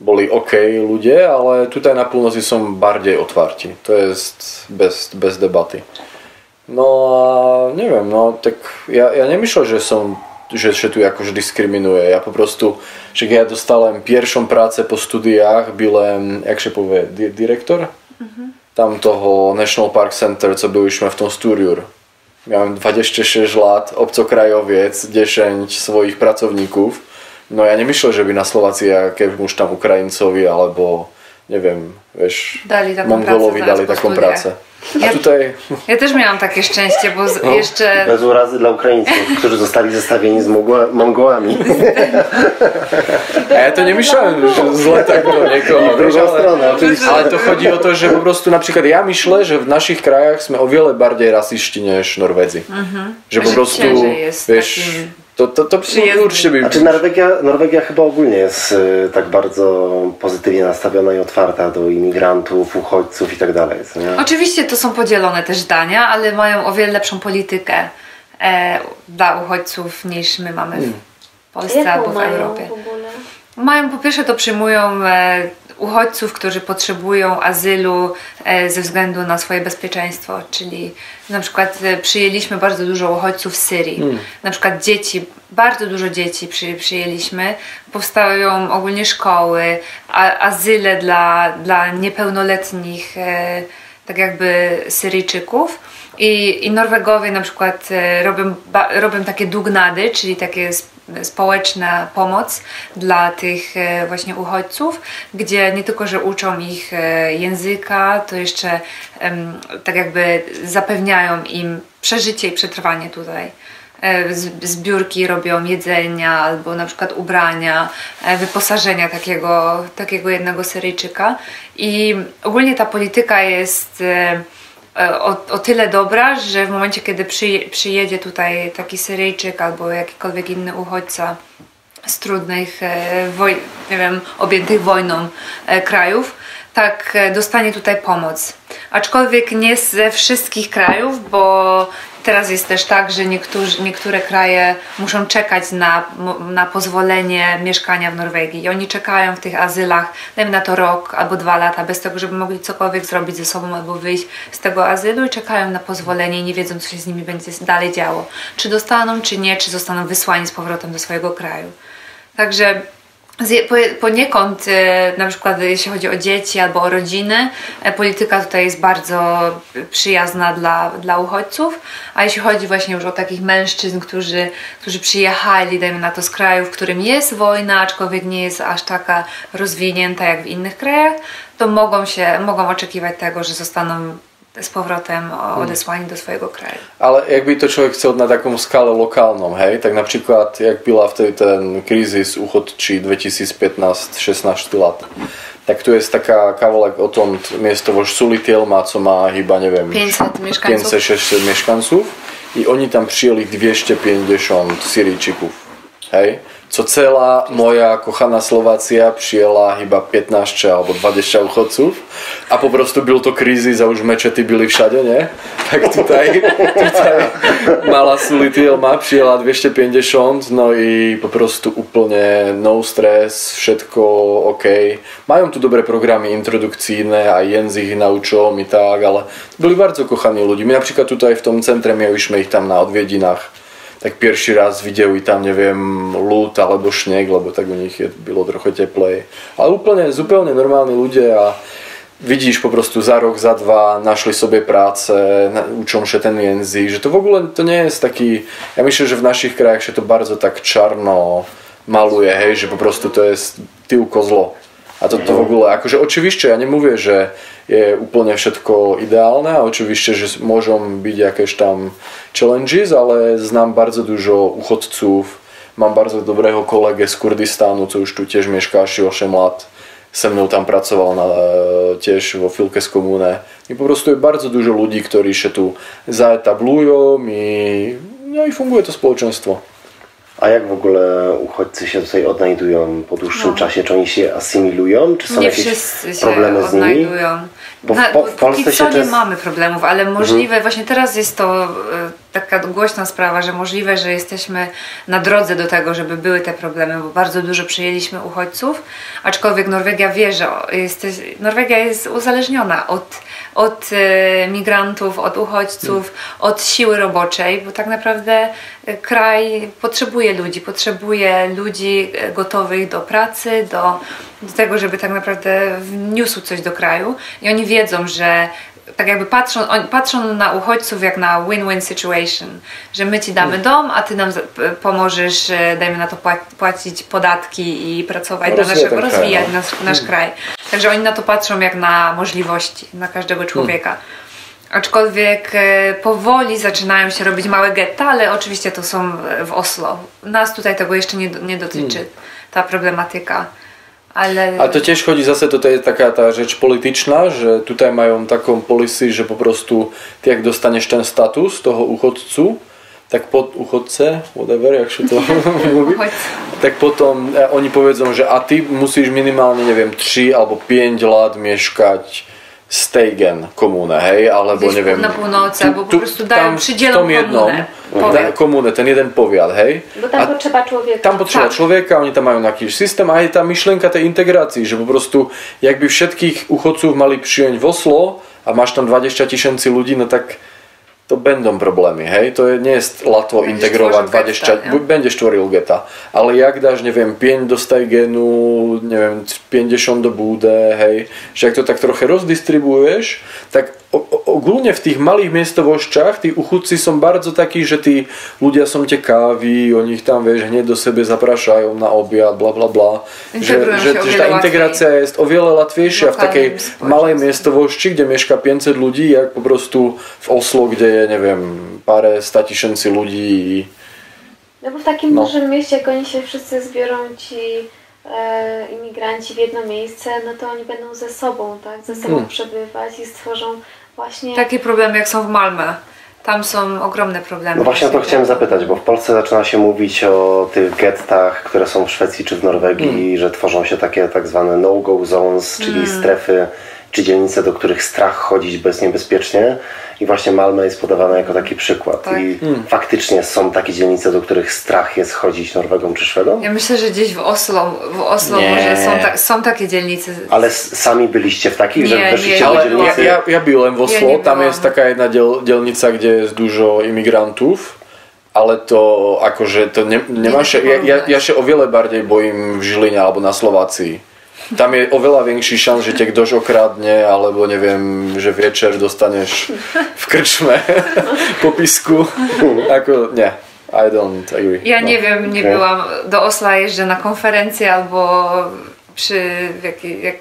boli OK ľudia, ale tutaj na północy są bardziej otwarci. To jest bez, bez debaty. No a nie wiem, no tak ja, ja myślę, że są že, že tu jakož diskriminuje. Ja po prostu, že ja dostałem pierwszą pracę po studiách, byłem, jak się powie, di direktor? Tam toho National Park Center, co byliśmy w tą studiur. Miałem 26 lat, obcokrajowiec, 10 swoich pracowników. No ja nie myślę, żeby na Słowacji jakiemuś tam Ukraińcowi albo nie wiem, wiesz, Dali taką Mongolowi pracę dali taką studiach. pracę. Ja- tutaj Ja też miałam takie szczęście, bo z, No. jeszcze Bez urazy dla Ukraińców, którzy zostali zestawieni z Mongo- Mongołami. A ja to nie myślałem, że zle tak do niekoho. W drugą stronę, oczywiście. Ale to chodzi o to, že po prostu napríklad ja myślę, že v našich krajach sme o wiele bardziej rasisti než Norvedzi. Že po Že prostu, wiesz, takim to, to, to przyjezdnym. určite by... Znaczy Norwegia, Norwegia chyba ogólnie jest y, tak bardzo pozytywnie nastawiona i otwarta do imigrantów, uchodźców i tak dalej. Oczywiście to są podzielone też zdania, ale mają o wiele lepszą politykę e, dla uchodźców niż my mamy Hmm. w Polsce albo Jaką w mają Europie. w ogóle? Mają po pierwsze to przyjmują e, uchodźców, którzy potrzebują azylu e, ze względu na swoje bezpieczeństwo, czyli na przykład e, przyjęliśmy bardzo dużo uchodźców z Syrii. Na przykład dzieci, bardzo dużo dzieci przy, przyjęliśmy. Powstają ogólnie szkoły, a, azyle dla, dla niepełnoletnich e, tak jakby Syryjczyków. I, I Norwegowie na przykład e, robią, robią takie dugnady, czyli takie sp- społeczna pomoc dla tych e, właśnie uchodźców, gdzie nie tylko, że uczą ich e, języka, to jeszcze tak jakby zapewniają im przeżycie i przetrwanie tutaj. Zbiórki robią jedzenia albo na przykład ubrania, wyposażenia takiego, takiego jednego Syryjczyka. I ogólnie ta polityka jest o, o tyle dobra, że w momencie, kiedy przyje, przyjedzie tutaj taki Syryjczyk albo jakikolwiek inny uchodźca z trudnych, e, woj, nie wiem, objętych wojną e, krajów, tak e, dostanie tutaj pomoc. Aczkolwiek nie ze wszystkich krajów, bo teraz jest też tak, że niektórzy, niektóre kraje muszą czekać na, na pozwolenie mieszkania w Norwegii i oni czekają w tych azylach, dajmy na to rok albo dwa lata, bez tego, żeby mogli cokolwiek zrobić ze sobą albo wyjść z tego azylu i czekają na pozwolenie i nie wiedzą, co się z nimi będzie dalej działo. Czy dostaną, czy nie, czy zostaną wysłani z powrotem do swojego kraju. Także poniekąd, e, na przykład jeśli chodzi o dzieci albo o rodziny, e, polityka tutaj jest bardzo przyjazna dla, dla uchodźców, a jeśli chodzi właśnie już o takich mężczyzn, którzy, którzy przyjechali, dajmy na to, z kraju, w którym jest wojna, aczkolwiek nie jest aż taka rozwinięta jak w innych krajach, to mogą się, mogą oczekiwać tego, że zostaną z powrotem odesłani do swojego kraju. Ale jak by to človek chcel na takom skale lokálnom, hej, tak napríklad, jak byla vtedy ten krízis uchodčí 2015-16 lat, tak tu jest taka kawałek o tom miejscowość Sulitielma, co ma chyba, nie wiem, 500 mieszkańców. 500-600 mieszkańców i oni tam przyjęli 250 Syrijczyków, hej. Co celá moja kochaná Slovácia přijela iba 15 alebo 20 uchodców a po prostu byl to krízis a už mečety byli všade, ne? [LAUGHS] Tak tutaj, tutaj malá Sulitielma přijela 250, no i po prostu úplne no stres, všetko OK. Mają tu dobré programy introdukcyjne a język ich naučą i tak, ale byli bardzo kochani ludzie. My na przykład tutaj w tym centrum mieliśmy ich tam na odwiedinách tak pierwszy raz widzieli tam, neviem, lúd alebo šneh, lebo tak u nich je, bylo trochu teplej. Ale úplne, zupełnie normálni ľudia a vidíš po za rok, za dva našli sobie na- učą się ten język, że to ogóle to nie jest taki, ja myślę, że w naszych krajach się to bardzo tak czarno maluje, hej, že po prostu to jest tyłko zlo. A to, to w ogóle, akože oczywiście ja mówię, że je úplne všetko ideálne a oczywiście, že môžu byť jakieś tam challenges, ale znam bardzo dużo uchodców, mám bardzo dobrého kolege z Kurdistánu, co už tu tiež mieszka asi 8 lat. Se mnou tam pracoval na, e, tiež vo Filkes komune. I po prostu je bardzo dużo ľudí, ktorí się tu zaetablują i, no i funguje to społeczeństwo. A jak w ogóle uchodźcy się tutaj odnajdują po dłuższym No. czasie? Czy oni się asymilują? Czy są nie jakieś problemy z nimi? odnajdują. Bo w Po- w Polsce się nie mamy problemów, ale możliwe, właśnie teraz jest to e, taka głośna sprawa, że możliwe, że jesteśmy na drodze do tego, żeby były te problemy, bo bardzo dużo przyjęliśmy uchodźców, aczkolwiek Norwegia wie, że jesteś, Norwegia jest uzależniona od, od e, migrantów, od uchodźców, od siły roboczej, bo tak naprawdę e, kraj potrzebuje ludzi, potrzebuje ludzi e, gotowych do pracy, do, do tego, żeby tak naprawdę wniósł coś do kraju. I oni wiedzą, że tak jakby patrzą, oni patrzą na uchodźców jak na win-win situation, że my ci damy dom, a ty nam pomożesz, e, dajmy na to pła- płacić podatki i pracować dla Rozwijać naszego, kraj, rozwijać no. nasz, nasz kraj. Także oni na to patrzą jak na możliwości, na każdego człowieka. Aczkolwiek e, powoli zaczynają się robić małe getta, ale oczywiście to są w Oslo. Nas tutaj tego jeszcze nie, nie dotyczy, ta problematyka. Ale... A to tiež chodí zase, toto je taká tá řeč političná, že tutaj majú takom policy, že po prostu ty, jak dostaneš ten status toho uchodcu, tak pod uchodce, whatever, jak sa to [LAUGHS] tak potom e, oni powiedzą, že a ty musíš minimálne, neviem, 3 alebo 5 lat mieszkać Steigen komune, hej, alebo Gdzieś neviem. na północy, albo po prostu dają, tam przydzielą v tom jednom, komunę, komunę, ten jeden powiat, hej. Bo tam A potrzeba człowieka. tam potrzeba Tak. człowieka, oni tam mają jakiś system a je ta myšlenka tej integracji, że po prostu jakby všetkých uchodców mali przyjąć w Oslo a máš tam 20 tysięcy ludzi, no tak to bendom problémy, hej, to je, nie je latvo integrovať 24, 20, buď bende 4 geta, ale jak dáš, neviem, 5 do genu, neviem, 50 do bude, hej, že ak to tak trochu rozdistribuješ, tak ogólne v tých malých miestovošťach, tí uchudci som bardzo takí, že tí ľudia som te kávi, oni ich tam, vieš, hneď do sebe zaprašajú na obiad, bla bla bla. Že, že, že tá integrácia latvej. je oveľa latvejšia v takej malej miestovošti, kde mieška 500 ľudí, jak po prostu v Oslo, kde je nie wiem, parę sta tysięcy ludzi i No bo w takim No. dużym mieście, jak oni się wszyscy zbiorą ci e, imigranci w jedno miejsce, no to oni będą ze sobą, tak, ze sobą Hmm. przebywać i stworzą właśnie... Takie problemy jak są w Malmö. Tam są ogromne problemy. No właśnie o to chciałem zapytać, bo w Polsce zaczyna się mówić o tych gettach, które są w Szwecji czy w Norwegii, że tworzą się takie tak zwane no-go zones, czyli strefy czy dzielnice, do których strach chodzić bezniebezpiecznie. I właśnie Malmö jest podawana jako taki przykład. Tak. I faktycznie są takie dzielnice, do których strach jest chodzić Norwegom czy Szwedom? Ja myślę, że gdzieś w Oslo, w Oslo Nie. może są, ta, są takie dzielnice. Ale sami byliście w takich, Nie, że weszliście nie, do ja, dzielnicy? ja, ja byłem w Oslo, nie tam jest taka jedna dziel, dzielnica, gdzie jest dużo imigrantów, ale to akože to ne, nemáš, to ja, ja, ja się o wiele bardziej bojím v Žiline alebo na Slovácii. Tam je oveľa większy szans, že ťa ktoś okradne, alebo neviem, že večer dostaneš v krčme [LAUGHS] popisku. Ako, nie, I don't agree. Ja No. nie wiem, nie okej. byłam do Osla, jeżdżę na konferencje albo przy jak, jak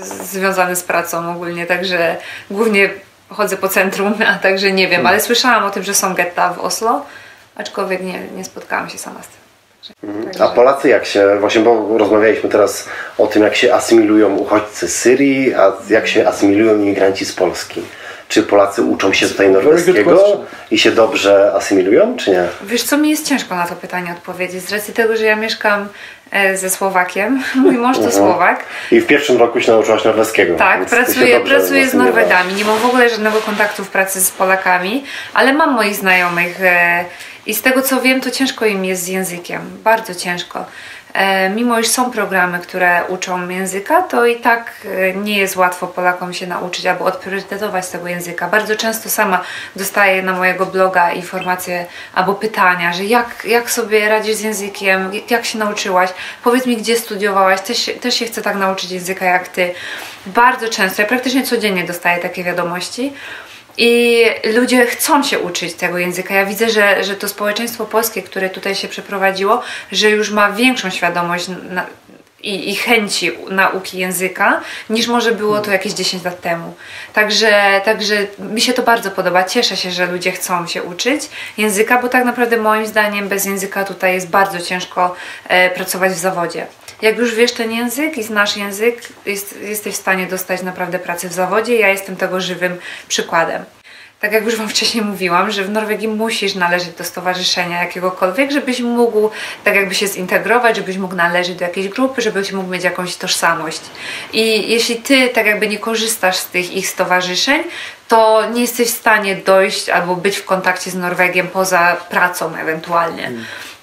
związane z pracą ogólnie, także głównie chodzę po centrum, [LAUGHS] a także nie wiem, ale słyszałam o tym, że są getta w Oslo, aczkolwiek nie, nie spotkałam się sama z tym. Także, A Polacy jak się, właśnie bo rozmawialiśmy teraz o tym, jak się asymilują uchodźcy z Syrii, a jak się asymilują imigranci z Polski. Czy Polacy uczą się tutaj norweskiego i się dobrze asymilują, czy nie? Wiesz co, mi jest ciężko na to pytanie odpowiedzieć, z racji tego, że ja mieszkam e, ze Słowakiem, [LAUGHS] mój mąż to Słowak, I w pierwszym roku się nauczyłaś norweskiego. Tak, pracuję, pracuję z. Norwegami. Nie mam w ogóle żadnego kontaktu w pracy z Polakami, ale mam moich znajomych e, i z tego co wiem, to ciężko im jest z językiem. Bardzo ciężko. E, mimo iż są programy, które uczą języka, to i tak e, nie jest łatwo Polakom się nauczyć albo odpriorytetować tego języka. Bardzo często sama dostaję na mojego bloga informacje albo pytania, że jak, jak sobie radzisz z językiem, jak się nauczyłaś, powiedz mi gdzie studiowałaś, też, też się chcę tak nauczyć języka jak ty. Bardzo często, ja praktycznie codziennie dostaję takie wiadomości. I ludzie chcą się uczyć tego języka. Ja widzę, że, że to społeczeństwo polskie, które tutaj się przeprowadziło, że już ma większą świadomość na, i, i chęci nauki języka, niż może było to jakieś 10 lat temu. Także, także mi się to bardzo podoba. Cieszę się, że ludzie chcą się uczyć języka, bo tak naprawdę moim zdaniem bez języka tutaj jest bardzo ciężko e, pracować w zawodzie. Jak już wiesz ten język i znasz język, jest, jesteś w stanie dostać naprawdę pracę w zawodzie. Ja jestem tego żywym przykładem. tak jak już Wam wcześniej mówiłam, że w Norwegii musisz należeć do stowarzyszenia jakiegokolwiek, żebyś mógł tak jakby się zintegrować, żebyś mógł należeć do jakiejś grupy, żebyś mógł mieć jakąś tożsamość. I jeśli Ty tak jakby nie korzystasz z tych ich stowarzyszeń, to nie jesteś w stanie dojść albo być w kontakcie z Norwegiem poza pracą ewentualnie.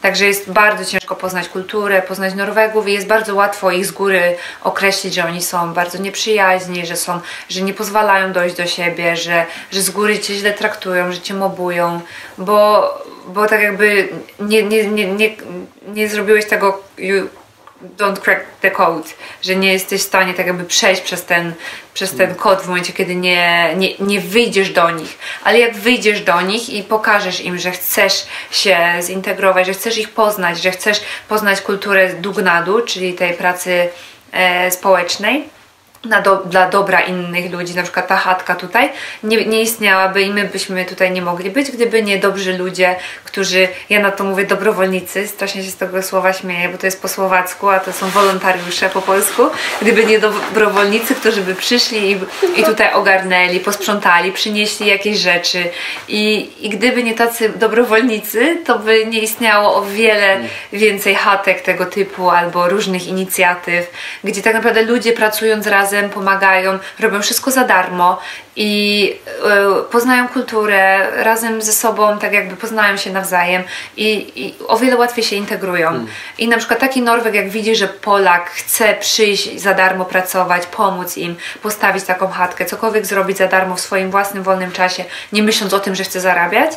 Także jest bardzo ciężko poznać kulturę, poznać Norwegów i jest bardzo łatwo ich z góry określić, że oni są bardzo nieprzyjaźni, że, są, że nie pozwalają dojść do siebie, że, że z góry cię źle traktują, że cię mobują, bo, bo tak jakby nie, nie, nie, nie, nie zrobiłeś tego don't crack the code, że nie jesteś w stanie tak jakby przejść przez ten, przez ten kod w momencie, kiedy nie, nie, nie wyjdziesz do nich. Ale jak wyjdziesz do nich i pokażesz im, że chcesz się zintegrować, że chcesz ich poznać, że chcesz poznać kulturę Dugnadu, czyli tej pracy e, społecznej, do, dla dobra innych ludzi, na przykład ta chatka tutaj nie, nie istniałaby i my byśmy tutaj nie mogli być, gdyby nie dobrzy ludzie, którzy, ja na to mówię dobrowolnicy, strasznie się z tego słowa śmieję, bo to jest po słowacku, a to są wolontariusze po polsku, gdyby nie dobrowolnicy, którzy by przyszli i, i tutaj ogarnęli, posprzątali, przynieśli jakieś rzeczy. I, i gdyby nie tacy dobrowolnicy, to by nie istniało o wiele więcej chatek tego typu albo różnych inicjatyw, gdzie tak naprawdę ludzie pracując razem razem, pomagają, robią wszystko za darmo i y, poznają kulturę razem ze sobą, tak jakby poznają się nawzajem i, i o wiele łatwiej się integrują. Mm. I na przykład taki Norweg, jak widzi, że Polak chce przyjść za darmo pracować, pomóc im, postawić taką chatkę, cokolwiek zrobić za darmo w swoim własnym wolnym czasie, nie myśląc o tym, że chce zarabiać,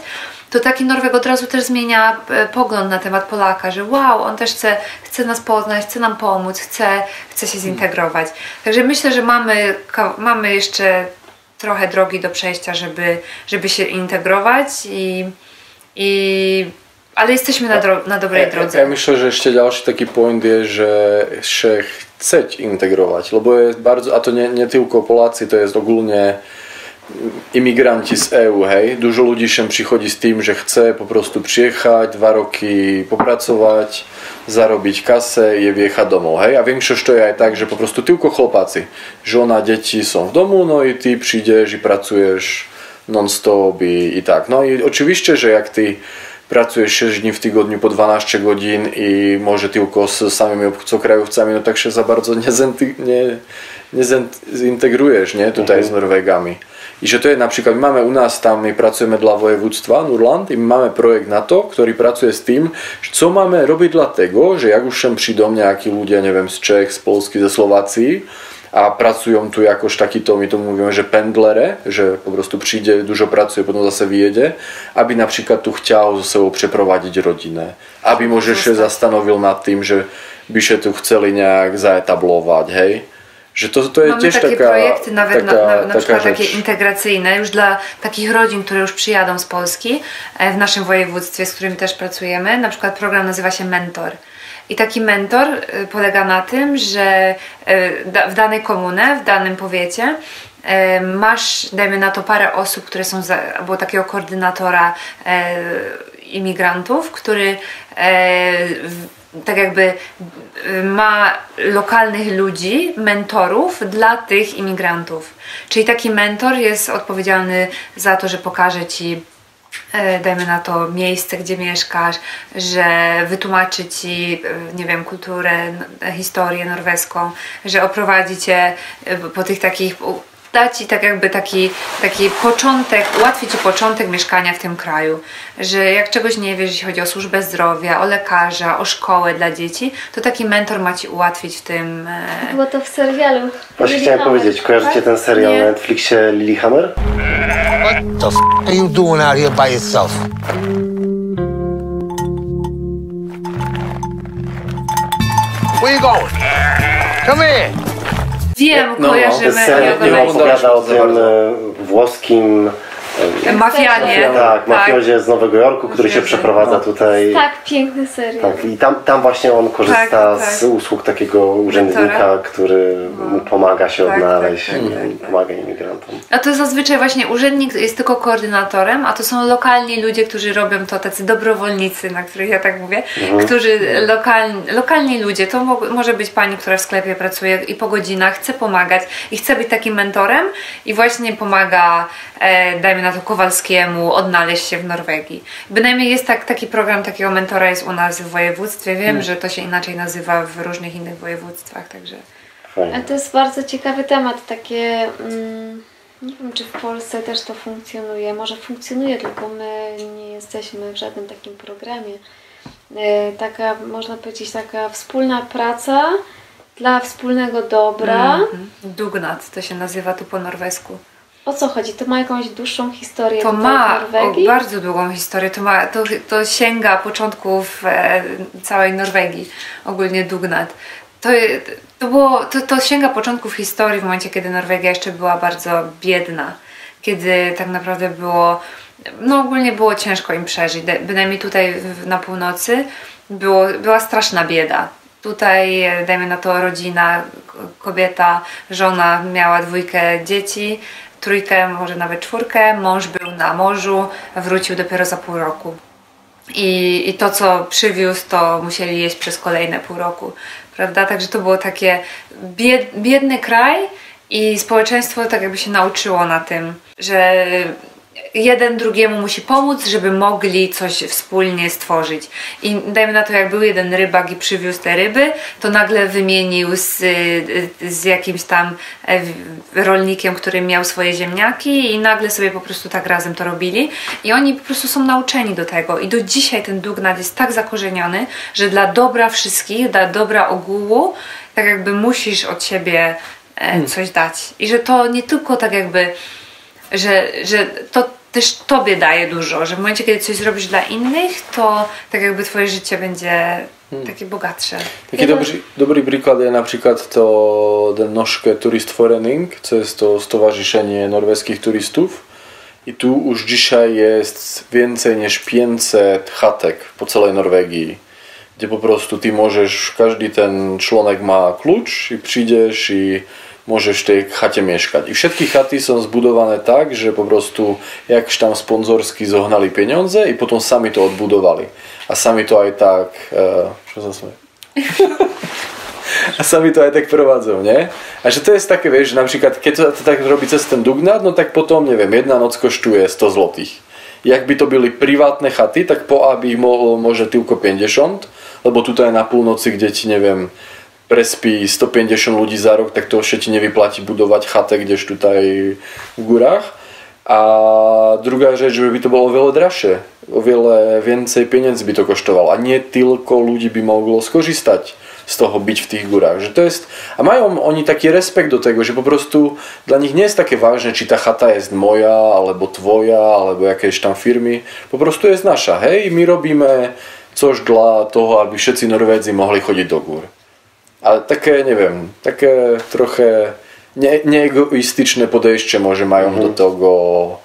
to taki Norweg od razu też zmienia e, pogląd na temat Polaka, że wow, on też chce, chce nas poznać, chce nam pomóc, chce, chce się zintegrować. Także myślę, że mamy, mamy jeszcze trochę drogi do przejścia, żeby, żeby się integrować i, i ale jesteśmy na, dro- na dobrej drodze. Ja myślę, że jeszcze ďalší taki point je, že się chceć integrować, lebo jest bardzo, a to nie, nie tylko Polacy, to jest ogólnie imigranti z EU, hej. Dużo ľudí sem prichodí s tým, že chce po prostu przyjechać, dwa roky popracovať, zarobić kasę i wjechać domov, hej. A większość to je aj tak, že po prostu tylko chłopacy. Żona, dzieci są w domu, no i ty przyjdziesz i pracujesz non-stop i, i tak. No i oczywiście, że jak ty pracujesz 6 dni w tygodniu po 12 godzin i może tylko z samymi obcokrajowcami, no tak się za bardzo nie, zintegrujesz, nie, tutaj z Norwegami. I že to je napríklad, my máme u nás tam, my pracujeme dla vojewództwa Nurland my máme projekt na to, ktorý pracuje s tým, co máme robiť dla tego, že jak už sem prídom nejakí ľudia, neviem, z Čech, z Polsky, ze Slovácii a pracują tu jakoś taki to, my to mówimy, że pendlere, po prostu przyjdzie, dużo pracuje, potem zase wyjedzie, aby na przykład tu chciał ze sobą przeprowadzić rodzinę, aby może się zastanowił nad tym, że by tu chcieli nejak zaetablować, hej że to, to jest Mamy takie taka, projekty nawet taka, na, na, na przykład rzecz. takie integracyjne już dla takich rodzin, które już przyjadą z Polski e, w naszym województwie, z którymi też pracujemy. Na przykład program nazywa się Mentor. I taki mentor e, polega na tym, że e, w danej komunie, w danym powiecie masz, dajmy na to, parę osób, które są, za, albo takiego koordynatora imigrantów, który tak jakby y, ma lokalnych ludzi, mentorów dla tych imigrantów. Czyli taki mentor jest odpowiedzialny za to, że pokaże ci e, dajmy na to miejsce, gdzie mieszkasz, że wytłumaczy ci, e, nie wiem, kulturę, historię norweską, że oprowadzi cię e, po tych takich da Ci tak jakby taki, taki początek, ułatwi Ci początek mieszkania w tym kraju, że jak czegoś nie wiesz, jeśli chodzi o służbę zdrowia, o lekarza, o szkołę dla dzieci, to taki mentor ma Ci ułatwić w tym... E... Było to w serialu. Właśnie chciałem powiedzieć, kojarzycie tak? ten serial nie? na Netflixie Lilyhammer? What the f*** are you doing out here by yourself? Where you going? Come here! Wiem, no, kojarzymy. No, serial opowiada o tym e, włoskim Mafianie. Tak, mafiozie tak. z Nowego Jorku, który się przeprowadza tutaj. Tak, piękny serial. Tak, i tam, tam właśnie on korzysta tak, tak. z usług takiego urzędnika, który mu pomaga się tak, odnaleźć, tak, tak, pomaga imigrantom. A to zazwyczaj właśnie urzędnik jest tylko koordynatorem, a to są lokalni ludzie, którzy robią to, tacy dobrowolnicy, na których ja tak mówię, mhm. którzy lokalni, lokalni ludzie, to mo może być pani, która w sklepie pracuje i po godzinach chce pomagać i chce być takim mentorem i właśnie pomaga, e, dajmy na to, Kowalskiemu odnaleźć się w Norwegii. Bynajmniej jest tak, taki program takiego mentora jest u nas w województwie. Wiem, że to się inaczej nazywa w różnych innych województwach, także... A Fajnie. to jest bardzo ciekawy temat, takie... Mm, nie wiem, czy w Polsce też to funkcjonuje. Może funkcjonuje, tylko my nie jesteśmy w żadnym takim programie. E, Taka, można powiedzieć, taka wspólna praca dla wspólnego dobra. Mhm. Dugnat to się nazywa tu po norwesku. O co chodzi? To ma jakąś dłuższą historię To ma Norwegii? o, bardzo długą historię. To, ma, to, to sięga początków e, całej Norwegii, ogólnie Dugnat. To, to, było, to, to sięga początków historii w momencie, kiedy Norwegia jeszcze była bardzo biedna. Kiedy tak naprawdę było, no ogólnie było ciężko im przeżyć. Bynajmniej tutaj na północy było, była straszna bieda. Tutaj, e, dajmy na to, rodzina, kobieta, żona miała dwójkę dzieci, trójkę, może nawet czwórkę. Mąż był na morzu, wrócił dopiero za pół roku. I, I to, co przywiózł, to musieli jeść przez kolejne pół roku, prawda? Także to było takie bied, biedny kraj i społeczeństwo tak jakby się nauczyło na tym, że jeden drugiemu musi pomóc, żeby mogli coś wspólnie stworzyć. I dajmy na to, jak był jeden rybak i przywiózł te ryby, to nagle wymienił z, z jakimś tam e, rolnikiem, który miał swoje ziemniaki i nagle sobie po prostu tak razem to robili. I oni po prostu są nauczeni do tego. I do dzisiaj ten dugnat jest tak zakorzeniony, że dla dobra wszystkich, dla dobra ogółu, tak jakby musisz od siebie e, coś dać. I że to nie tylko tak jakby że, że to też tobie daje dużo, że w momencie, kiedy coś zrobisz dla innych, to tak jakby twoje życie będzie takie bogatsze. Taký Jeden- dobrý, dobrý príklad je napríklad to ten norské turistforening, co jest to stowarzyszenie norweskich turistów. I tu už dzisiaj jest więcej niż 500 chatek po celej Norwegii, gdzie po prostu ty możesz, každý ten członek ma klucz i przyjdziesz i możesz w tej chacie mieszkać. I všetky chaty są zbudowane tak, że po prostu jakś tam sponzorsky zohnali pieniądze i potom sami to odbudovali. A sami to aj tak... E, čo sa smeje? [LAUGHS] a sami to aj tak prowadzą, nie? A że to jest takie, wiesz, że na przykład keď to, to tak robi cez ten Dugnat, no tak potom, nie wiem, jedna noc kosztuje 100 złotych. Jak by to byli privátne chaty, tak po A by ich mohlo może tylko 50, lebo tutaj na północy, kde ti, neviem, prespí 150 ľudí za rok, tak to ešte ti nevyplatí budovať chate, kdež tutaj v górach. A druhá rzecz, že by to bolo oveľa dražšie. Oveľa więcej pieniędzy by to kosztowało, a nie tylko ludzi by moglo skorzystać z toho byť v tých górach. Že to jest, a mają oni taki respekt do tego, że po prostu dla nich nie jest takie ważne, czy ta chata jest moja, albo twoja, albo jakieś tam firmy. Po prostu jest nasza. Hej, my robíme coś dla toho, aby všetci Norvédzi mohli chodiť do gór. Ale také, neviem, také trochę nie, nieegoistyczne podejście może mają do tego,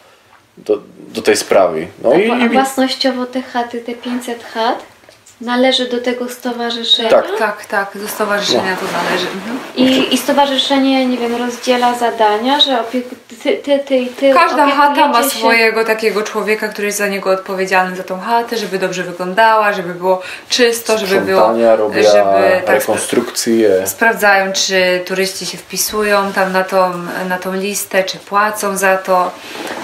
do, do tej sprawy. No A i, wła- własnościowo te chaty, te 500 chat należy do tego stowarzyszenia. Tak. Tak, tak, do stowarzyszenia to należy. Mhm. I, I stowarzyszenie, nie wiem, rozdziela zadania, że opieku, ty, ty, ty, i ty Każda chata ma się- swojego takiego człowieka, który jest za niego odpowiedzialny za tą chatę, żeby dobrze wyglądała, żeby było czysto, żeby było. robią, żeby tak, rekonstrukcje. sprawdzają, czy turyści się wpisują tam na tą, na tą listę, czy płacą za to.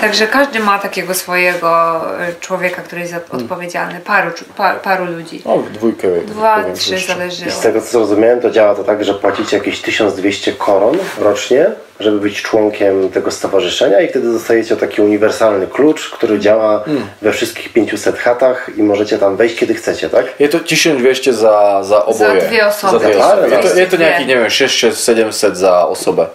Także każdy ma takiego swojego e, człowieka, który jest za- odpowiedzialny, paru, par, paru ludzi. No, w dwójkę. Dwa, trzy zależy. I z tego co zrozumiałem, to działa to tak, że płacicie jakieś 1200 koron rocznie, żeby być członkiem tego stowarzyszenia i wtedy dostajecie taki uniwersalny klucz, który działa we wszystkich 500 chatach i możecie tam wejść kiedy chcecie, tak? Je to 1200 za, za oboje. dwie osoby. Za dwie Za osoby. to, je to dwie. nejaký, neviem, 600-700 za osobę.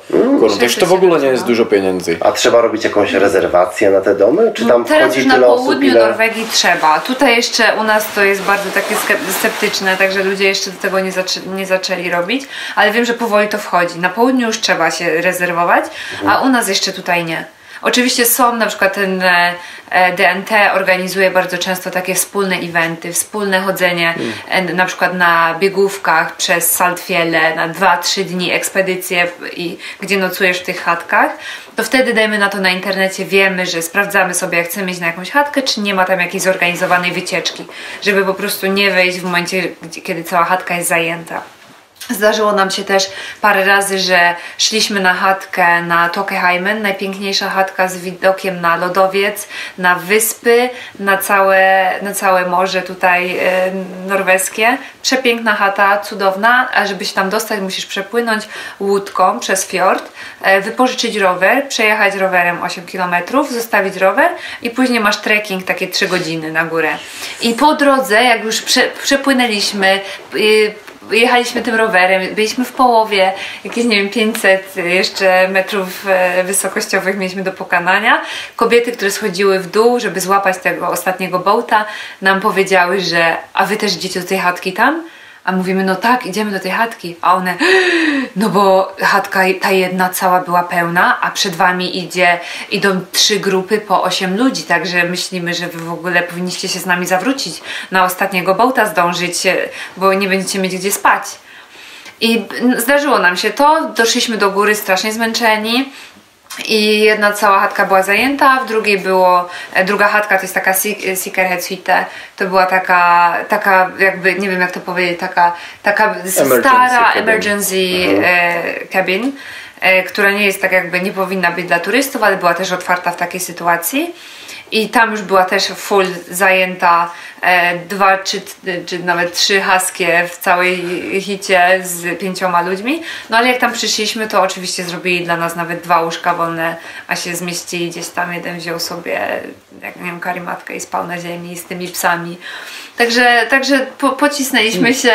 Takže to w ogóle nie jest 600-700, dużo pieniędzy. A trzeba robić jakąś rezerwację na te domy? Czy tam No Teraz wchodzi już na tyle osób, południu ile... Norwegii trzeba. Tutaj jeszcze u nas to jest bardzo takie sceptyczne, także ludzie jeszcze do tego nie, zaczę- nie zaczęli robić, ale wiem, że powoli to wchodzi. Na południu już trzeba się rezerwować, a u nas jeszcze tutaj nie. Oczywiście są na przykład ten e, e, DNT organizuje bardzo często takie wspólne eventy, wspólne chodzenie e, na przykład na biegówkach przez Saltfiele na 2-3 dni ekspedycje i gdzie nocujesz w tych chatkach, to wtedy dajmy na to na internecie, wiemy, że sprawdzamy sobie jak chcemy iść na jakąś chatkę, czy nie ma tam jakiejś zorganizowanej wycieczki, żeby po prostu nie wejść w momencie, kiedy cała chatka jest zajęta. Zdarzyło nam się też parę razy, że szliśmy na chatkę na Tokeheimen, najpiękniejsza chatka z widokiem na lodowiec, na wyspy, na całe, na całe morze tutaj e, norweskie. Przepiękna chata, cudowna, a żeby się tam dostać musisz przepłynąć łódką przez fiord, e, wypożyczyć rower, przejechać rowerem 8 km, zostawić rower i później masz trekking takie 3 godziny na górę. I po drodze, jak już prze, przepłynęliśmy, y, jechaliśmy tym rowerem, byliśmy w połowie, jakieś nie wiem 500 jeszcze metrów e, wysokościowych mieliśmy do pokonania. Kobiety, które schodziły w dół, żeby złapać tego ostatniego bołta, nam powiedziały, że a wy też idziecie do tej chatki tam? A mówimy, no tak, idziemy do tej chatki. A one, [GASPS] no bo chatka ta jedna cała była pełna, a przed wami idzie, idą trzy grupy po osiem ludzi, także myślimy, że wy w ogóle powinniście się z nami zawrócić, na ostatniego bołta zdążyć, e, bo nie będziecie mieć gdzie spać. I zdarzyło nam się to, doszliśmy do góry strasznie zmęczeni. I jedna cała chatka była zajęta, w drugiej było, e, druga chatka to jest taka Seekerhead Suite, to była taka, taka jakby, nie wiem jak to powiedzieć, taka, taka stara cabin. emergency e, cabin, e, która nie jest tak jakby, nie powinna być dla turystów, ale była też otwarta w takiej sytuacji. I tam już była też full zajęta e, dwa czy, czy nawet trzy haskie w całej hicie z pięcioma ludźmi. No ale jak tam przyszliśmy, to oczywiście zrobili dla nas nawet dwa łóżka wolne, a się zmieścili gdzieś tam. Jeden wziął sobie, jak nie wiem, karimatkę i spał na ziemi z tymi psami. Także, także po, pocisnęliśmy się,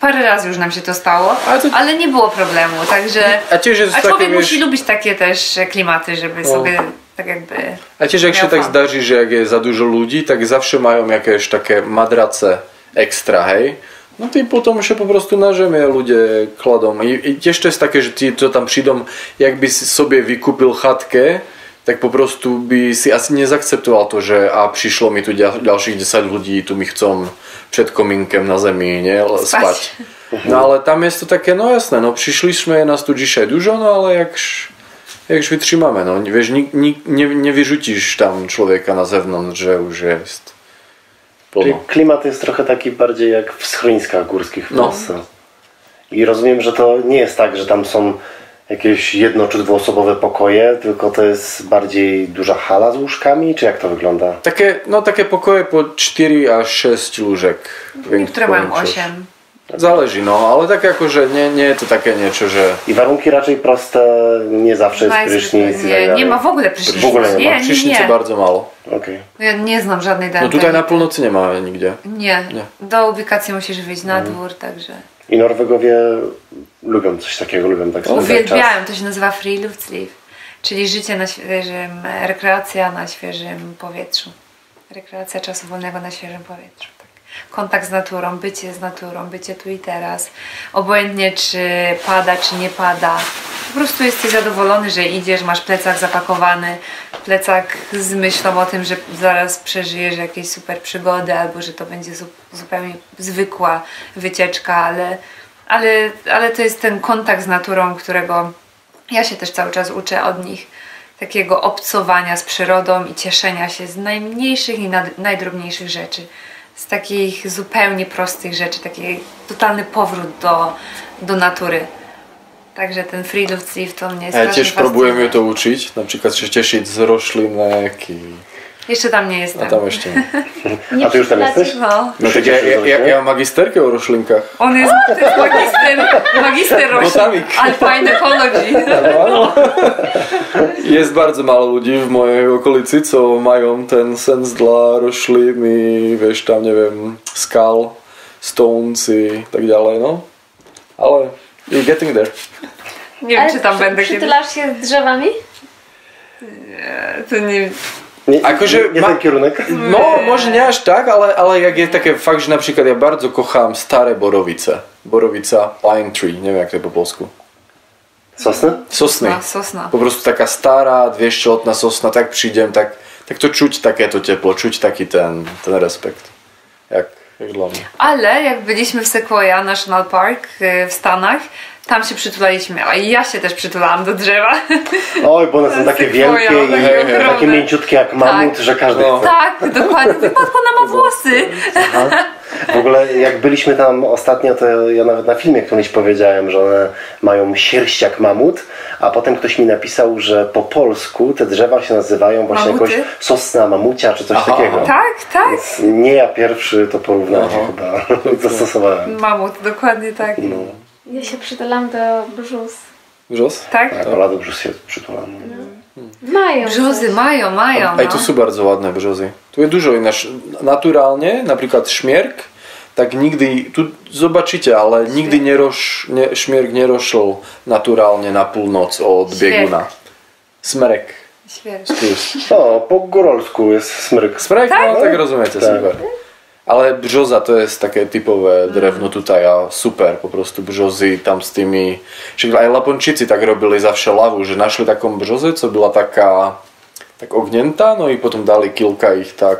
parę razy już nam się to stało, Ale to- ale nie było problemu, także... A A człowiek musi lubić takie też klimaty, żeby No. sobie tak jakby... A tiež, ak sa Miał tak zdaří, že ak je za dużo ľudí, tak zawsze mają jakieś také madrace extra, hej? No ty potom še po prostu na žemie ľudia kladom. I, I tiež to je také, že ty to tam přidom, jak by si sobie vykúpil chatke, tak po prostu by si asi nezakceptoval to, že a prišlo mi tu ďal, ďalších 10 ľudí, tu mi chcą před komínkem na zemi nie, Spať. spať. No ale tam jest to také, no jasné, no přišli jsme, nás tu dzisiaj dużo, no ale jakž, jakž vytrzymamy, no wiesz, ni, ni, nie, nie wyrzucisz tam człowieka na zewnątrz, że już jest Czyli pełno. klimat jest trochę taki bardziej jak w schroniskach górskich w No. Polsce. I rozumiem, że to nie jest tak, że tam są jakieś jedno czy dwuosobowe pokoje, tylko to jest bardziej duża hala z łóżkami, czy jak to wygląda? Takie, no takie pokoje po 4 aż 6 łóżek. Niektóre mają większość. 8. Zależy, no, ale tak jako, że nie, nie to takie niečo, że I warunki raczej proste, nie zawsze jest Najzwyczaj- prysznic i tak nie, nie ma w ogóle prysznicu. W ogóle nie ma. Nie, nie, prysznicy nie. bardzo mało. Okej. Ja nie znam żadnej No dentki. tutaj na północy nie ma nigdzie. Nie. Nie. Do ubikacji musisz wyjść na Mhm. dwór, także... I Norwegowie lubią coś takiego, lubią tak spędzać czas. Uwielbiają, to się nazywa Friluftsliv, czyli życie na świeżym, rekreacja na świeżym powietrzu. Rekreacja czasu wolnego na świeżym powietrzu. Tak. Kontakt z naturą, bycie z naturą, bycie tu i teraz. Obojętnie czy pada, czy nie pada. Po prostu jesteś zadowolony, że idziesz, masz plecak zapakowany, plecak z myślą o tym, że zaraz przeżyjesz jakieś super przygody, albo że to będzie zu- zupełnie zwykła wycieczka, ale, ale, ale to jest ten kontakt z naturą, którego ja się też cały czas uczę od nich. Takiego obcowania z przyrodą i cieszenia się z najmniejszych i najdrobniejszych rzeczy. Z takich zupełnie prostych rzeczy, taki totalny powrót do, do natury. Także ten Friluftsliv to mnie Ja strasznie tiež próbujem fascynuje. ju to učiť, napríklad sa tešiť z rošlinek i... Jeszcze tam nie jestem. A tam ešte nie. Nie A ty już tam jesteś? No. No tak ja, ja, ja, ja mam magisterkę o roślinkach. On jest, to jest magister, magister roślin. Alpine ecology. Jest bardzo mało ludzi w mojej okolicy, co mają ten sens dla roślin i wiesz tam, nie wiem, skal, stones i tak dalej, no. Ale you're getting there. Nie wiem, Ale czy tam przy- będę kiedyś. Przytulasz się z drzewami? To nie, Nie, Akože nie ma- ten kierunek? No, może nie aż tak, ale, ale jak jest takie fakt, że na przykład ja bardzo kocham stare borowice. Borowica, pine tree, nie wiem jak to po polsku. Sosny? Sosny. Sosna, sosna. Po prostu taka stara, 200-letna sosna, tak przyjdziemy, tak, tak to czuć takie to ciepło, czuć taki ten, ten respekt. Jak, jak dla mnie. Ale jak byliśmy w Sequoia National Park y, w Stanach, tam się przytulaliśmy, a ja się też przytulałam do drzewa. Oj, bo one są [LAUGHS] takie wielkie i takie mięciutkie jak mamut, Tak. że każdy No. chce. tak, dokładnie. Ty matko, ona ma [LAUGHS] włosy. W ogóle jak byliśmy tam ostatnio, to ja nawet na filmie którymś powiedziałem, że one mają sierść jak mamut, a potem ktoś mi napisał, że po polsku te drzewa się nazywają właśnie Mamuty? jakoś sosna mamucia czy coś Aha. takiego. Tak, tak. Więc nie ja pierwszy to porównanie Aha. chyba [LAUGHS] zastosowałem. Mamut, dokładnie tak. No, Ja się przytulam do brzus. Brzos? Tak? tak, Ola dobrze się przytulam. Mają Brzozy coś. mają, mają. Ej, No. tu są bardzo ładne brzozy. Tu jest dużo inaczej. Naturalnie, na przykład śmierk, tak nigdy, tu zobaczycie, ale nigdy nie roś, nie, śmierk nie rosł naturalnie na północ od Śmierk. bieguna. Smerek. Jest. O, po górolsku jest smryk. Smrek, no tak rozumiecie, Tak. super. Ale brzoza to jest takie typowe drewno tutaj a super, po prostu brzozy tam z tymi... Však aj Laponczycy tak robili zawsze lawu, że našli taką brzozę, co była taka tak ognięta, no i potem dali kilka ich tak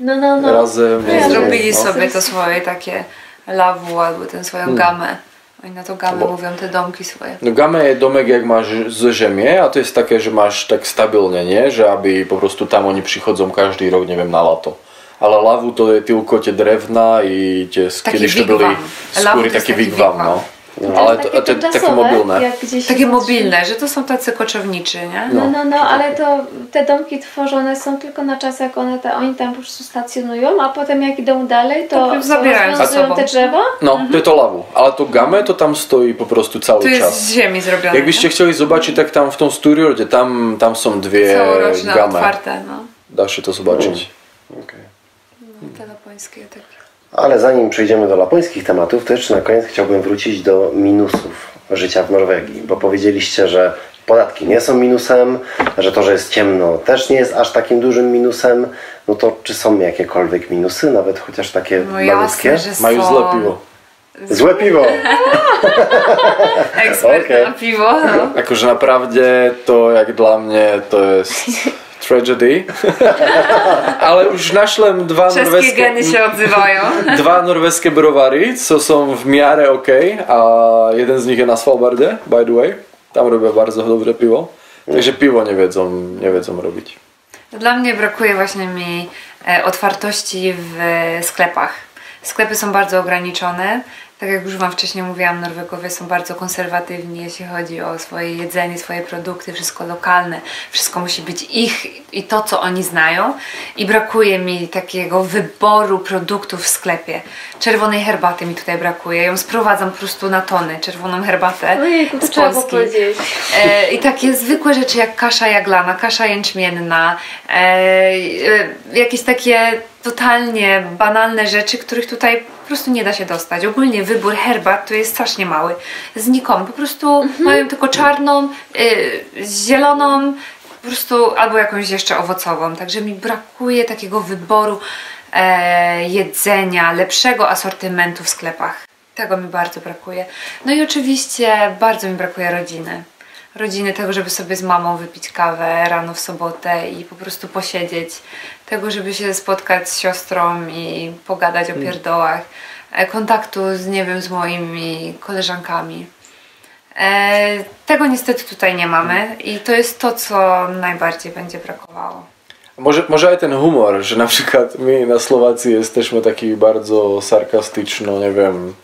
No, no, no. razem. Ja nie? Zrobili No. sobie to swoje takie lawu albo tę swoją gamę. Oni na to gamę Bo- mówią, te domki swoje. No game je domek jak masz ze ziemię, a to jest takie, że masz tak stabilnie, nie? Że aby po prostu tam oni przychodzą każdy rok, nie wiem, na lato. Ale lawu to je tylko te drewna i Taki kiedyś to. Lawu skóry, to jest taki taki wigwam, no. To Ale jest to, takie to, takie tymczasowe, mobilne. Takie mobilne, że to są tacy koczowniczy, nie? No, no, no, ale to te domki tworzone są tylko na czas, jak one te, oni tam po prostu stacjonują, a potem jak idą dalej, to, To zabierają rozwiązują sobą. te drzewa. No, to je to lawu. Ale to game to tam stoi po prostu cały To jest czas. z ziemi zrobione. Jakbyście chcieli zobaczyć, jak tam w tą studio, gdzie tam, tam są dwie nie? Całoroczne, game. otwarte, no. Da się to zobaczyć. No te lapońskie takie. Ale zanim przejdziemy do lapońskich tematów, to jeszcze na koniec chciałbym wrócić do minusów życia w Norwegii, bo powiedzieliście, że podatki nie są minusem, że to, że jest ciemno też nie jest aż takim dużym minusem. No to czy są jakiekolwiek minusy, nawet chociaż takie No malutkie? jasne, że Mają złe piwo. Złe piwo! [LAUGHS] Ekspert Okej. na piwo, no. Akože naprawdę to jak dla mnie to jest [LAUGHS] tragedy. [LAUGHS] Ale już naszłem dwa Wszystkie norweskie, geny się odzywają. [LAUGHS] dwa norweskie browary, co są w miarę ok, a jeden z nich jest na Svalbardzie, by the way. Tam robię bardzo dobre piwo. Także piwo nie wiedzą, nie wiedzą robić. Dla mnie brakuje właśnie mi e, otwartości w sklepach. Sklepy są bardzo ograniczone. Tak jak już Wam wcześniej mówiłam, Norwegowie są bardzo konserwatywni, jeśli chodzi o swoje jedzenie, swoje produkty, wszystko lokalne. Wszystko musi być ich i to, co oni znają. I brakuje mi takiego wyboru produktów w sklepie. Czerwonej herbaty mi tutaj brakuje. Ją sprowadzam po prostu na tony, czerwoną herbatę Ojejku, to z Polski. powiedzieć. E, I takie zwykłe rzeczy jak kasza jaglana, kasza jęczmienna, e, e, jakieś takie totalnie banalne rzeczy, których tutaj po prostu nie da się dostać. Ogólnie wybór herbat to jest strasznie mały. Znikomy. Po prostu mają tylko czarną, y, zieloną, po prostu albo jakąś jeszcze owocową. Także mi brakuje takiego wyboru e, jedzenia, lepszego asortymentu w sklepach. Tego mi bardzo brakuje. No i oczywiście bardzo mi brakuje rodziny. Rodziny tego, żeby sobie z mamą wypić kawę rano w sobotę i po prostu posiedzieć. Tego, żeby się spotkać z siostrą i pogadać o pierdołach. E, Kontaktu z, nie wiem, z moimi koleżankami. E, tego niestety tutaj nie mamy i to jest to, co najbardziej będzie brakowało. Może, może ten humor, że na przykład my na Słowacji jesteśmy taki bardzo sarkastyczno, nie wiem.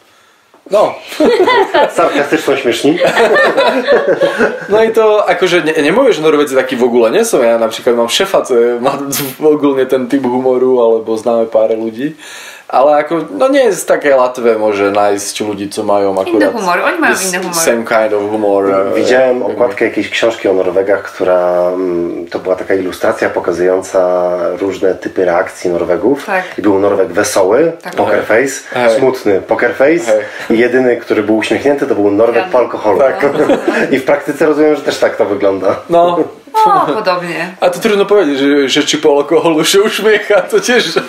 No. [LAUGHS] Stavka, [LAUGHS] chceš no i to, akože ne, nemôžu, že Norvec taký v ogóle, nie som ja, napríklad mám šefa, co je, má v ogóle ten typ humoru, alebo známe pár ľudí. Ale ako, no nie jest takie łatwe może znaleźć ludzi, co mają akurat... Inny humor, oni mają inny humor. Same kind of humor. e, Widziałem okładkę jakiejś książki o Norwegach, która mm, to była taka ilustracja pokazująca różne typy reakcji Norwegów. Tak. I był Norweg wesoły, Tak. poker face, Hej. smutny poker face Hej. i jedyny, który był uśmiechnięty to był Norweg Pijany. po alkoholu. Tak. [LAUGHS] I w praktyce rozumiem, że też tak to wygląda. No, [LAUGHS] O, [LAUGHS] podobnie. a to trudno powiedzieć, że, że czy po alkoholu się uśmiecha, to też mi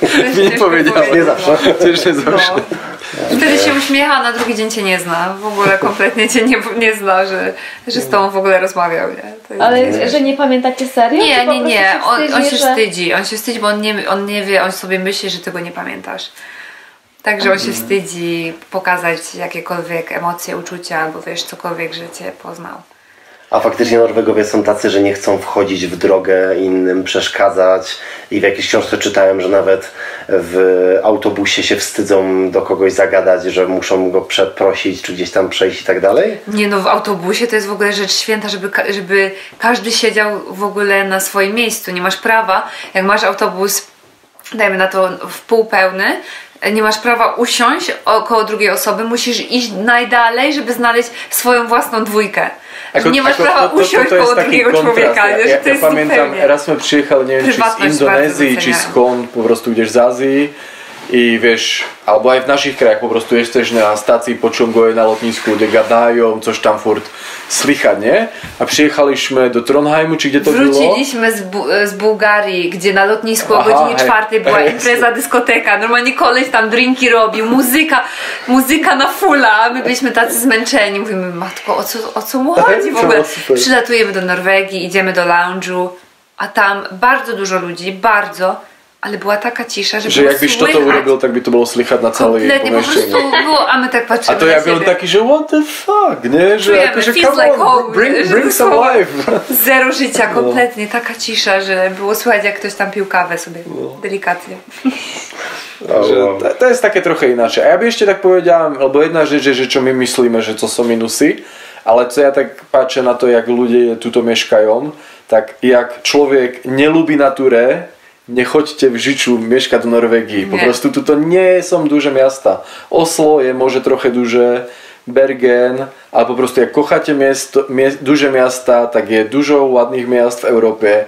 nie ciężko powiedziałem. Nie zawsze. Też nie zawsze. No. Wtedy się uśmiecha, a na drugi dzień cię nie zna. W ogóle kompletnie cię nie, nie zna, że, że z tobą w ogóle rozmawiał. Nie? Ale że nie pamiętacie serio? Nie, nie, nie. On, on się że... wstydzi. On się wstydzi, bo on nie, on nie wie, on sobie myśli, że tego nie pamiętasz. Także on się wstydzi pokazać jakiekolwiek emocje, uczucia albo wiesz, cokolwiek, że cię poznał. A faktycznie Norwegowie są tacy, że nie chcą wchodzić w drogę innym, przeszkadzać i w jakiejś książce czytałem, że nawet w autobusie się wstydzą do kogoś zagadać, że muszą go przeprosić, czy gdzieś tam przejść i tak dalej. Nie no, w autobusie to jest w ogóle rzecz święta, żeby, żeby każdy siedział w ogóle na swoim miejscu. Nie masz prawa, jak masz autobus, dajmy na to w pół pełny, nie masz prawa usiąść około drugiej osoby, musisz iść najdalej, żeby znaleźć swoją własną dwójkę. Ako- nie masz prawa to- to- usiąść to koło drugiego człowieka. Ja, nie? Ja, ja pamiętam, raz z Prywatność Indonézii, bardzo či z doceniają. Kon, po prostu ideš z Ázii i vieš, alebo aj v našich krajach po prostu jesteś na stacji pociągowej na lotnisku, kde gadają, coś tam furt slychať, nie? A przyjechaliśmy do Trondheimu, czy gdzie to było? Wróciliśmy z, Bu- z Bułgarii, gdzie na lotnisku o Aha, godzinie hej. czwartej była Hej, impreza, dyskoteka. Normalnie koleś tam drinki robił, muzyka, muzyka na fulla. a My byliśmy tacy zmęczeni. Mówimy, matko, o co, o co mu [LAUGHS] chodzi w ogóle? super. Przylatujemy do Norwegii, idziemy do lounge'u, a tam bardzo dużo ludzi, bardzo, ale była taka cisza, że Že było jak byś toto słychać. urobil, tak by to bolo slychať na celej Kompletnie po prostu było, a my tak A to ja byłem taki, że what the fuck, nie? Że Czujemy, jakože feels come like on, home, bring, że bring some [LAUGHS] life. Zero życia, kompletnie, taka cisza, że było słychać jak ktoś tam pił kawę sobie, delikatnie. [LAUGHS] Že to, to jest také trochę inaczej. A ja by ešte tak povedal, lebo jedna rzecz je, že čo my myslíme, že to sú minusy, ale co ja tak patrzę na to, jak ludzie tuto mieszkają, tak jak človek nelúbi nature, nechoďte v žiču mieszkať do Norvegii. Po prostu tuto nie są duże miasta. Oslo je może trochę duże, Bergen, ale po prostu jak kochacie miesto, mie, duże miasta, tak je dużo ładnych miast w Europie,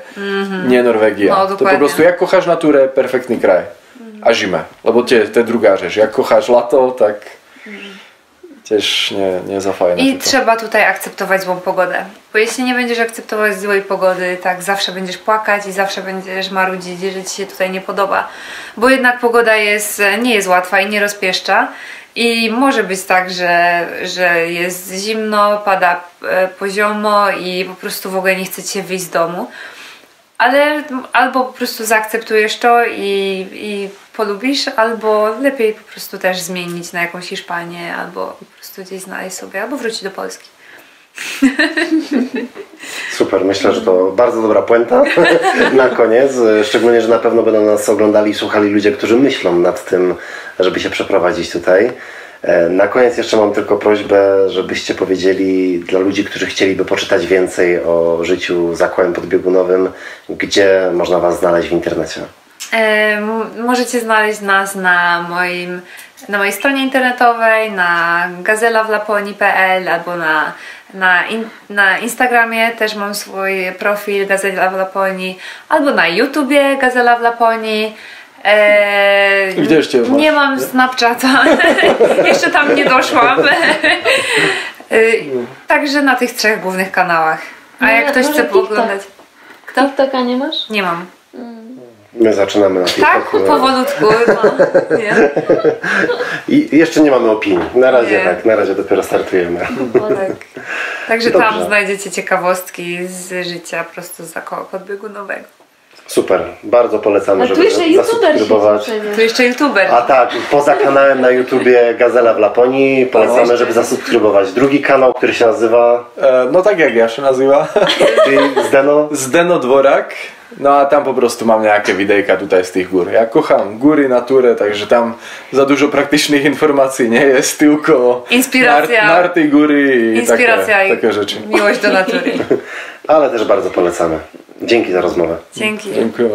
nie Norwegia. No, to po prostu jak kochasz naturę, perfektny kraj. A zimę, lebo tie, to je druhá rzecz. Jak kochasz lato, tak tiež nie, nie za fajne. I trzeba tutaj akceptować złą pogodę. Bo jeśli nie będziesz akceptować złej pogody, tak zawsze będziesz płakać i zawsze będziesz marudzić, że ci się tutaj nie podoba. Bo jednak pogoda jest, nie jest łatwa i nie rozpieszcza. I może być tak, że, że jest zimno, pada e, poziomo i po prostu w ogóle nie chcecie wyjść z domu. Ale albo po prostu zaakceptujesz to i, i polubisz, albo lepiej po prostu też zmienić na jakąś Hiszpanię, albo po prostu gdzieś znaleźć sobie, albo wrócić do Polski. [LAUGHS] Super, myślę, że to bardzo dobra puenta [LAUGHS] na koniec. Szczególnie, że na pewno będą nas oglądali i słuchali ludzie, którzy myślą nad tym, żeby się przeprowadzić tutaj. E, Na koniec jeszcze mam tylko prośbę, żebyście powiedzieli dla ludzi, którzy chcieliby poczytać więcej o życiu za podbiegunowym, gdzie można Was znaleźć w internecie. Możecie znaleźć nas na moim na mojej stronie internetowej, na gazelawlaponii.pl albo na, na, in, na Instagramie też mam swój profil Gazela w Laponii, albo na YouTubie Gazela w Laponii. E, Gdzie jeszcze masz? Nie mam Snapchata, [LAUGHS] jeszcze tam nie doszłam. [LAUGHS] Także na tych trzech głównych kanałach. A No, jak ktoś może chce TikTok? pooglądać. Kto? TikToka nie masz? Nie mam. My zaczynamy na Tak, TikToku. powolutku. No, [LAUGHS] nie? I jeszcze nie mamy opinii. Na razie Nie. tak, na razie dopiero startujemy. Tak. Także Dobrze. tam znajdziecie ciekawostki z życia prosto z koła podbiegunowego. Super, bardzo polecamy, A tu żeby jeszcze youtuber. Tu jeszcze youtuber. A tak, poza kanałem na YouTubie Gazela w Laponii polecamy, żeby zasubskrybować drugi kanał, który się nazywa E, No tak jak ja się nazywa. czyli Zdeno. Zdeno Dvorak. No a tam po prostu mam nejaké videjka tutaj z tych gór. Ja kocham góry, naturę, takže tam za dużo praktycznych informacji nie jest, tylko Inspiracja. Nar, narty, góry i Inspiracja takie, i takie rzeczy. miłość do natury. [LAUGHS] Ale też bardzo polecamy. Dzięki za rozmowę. Dzięki. Dziękuję.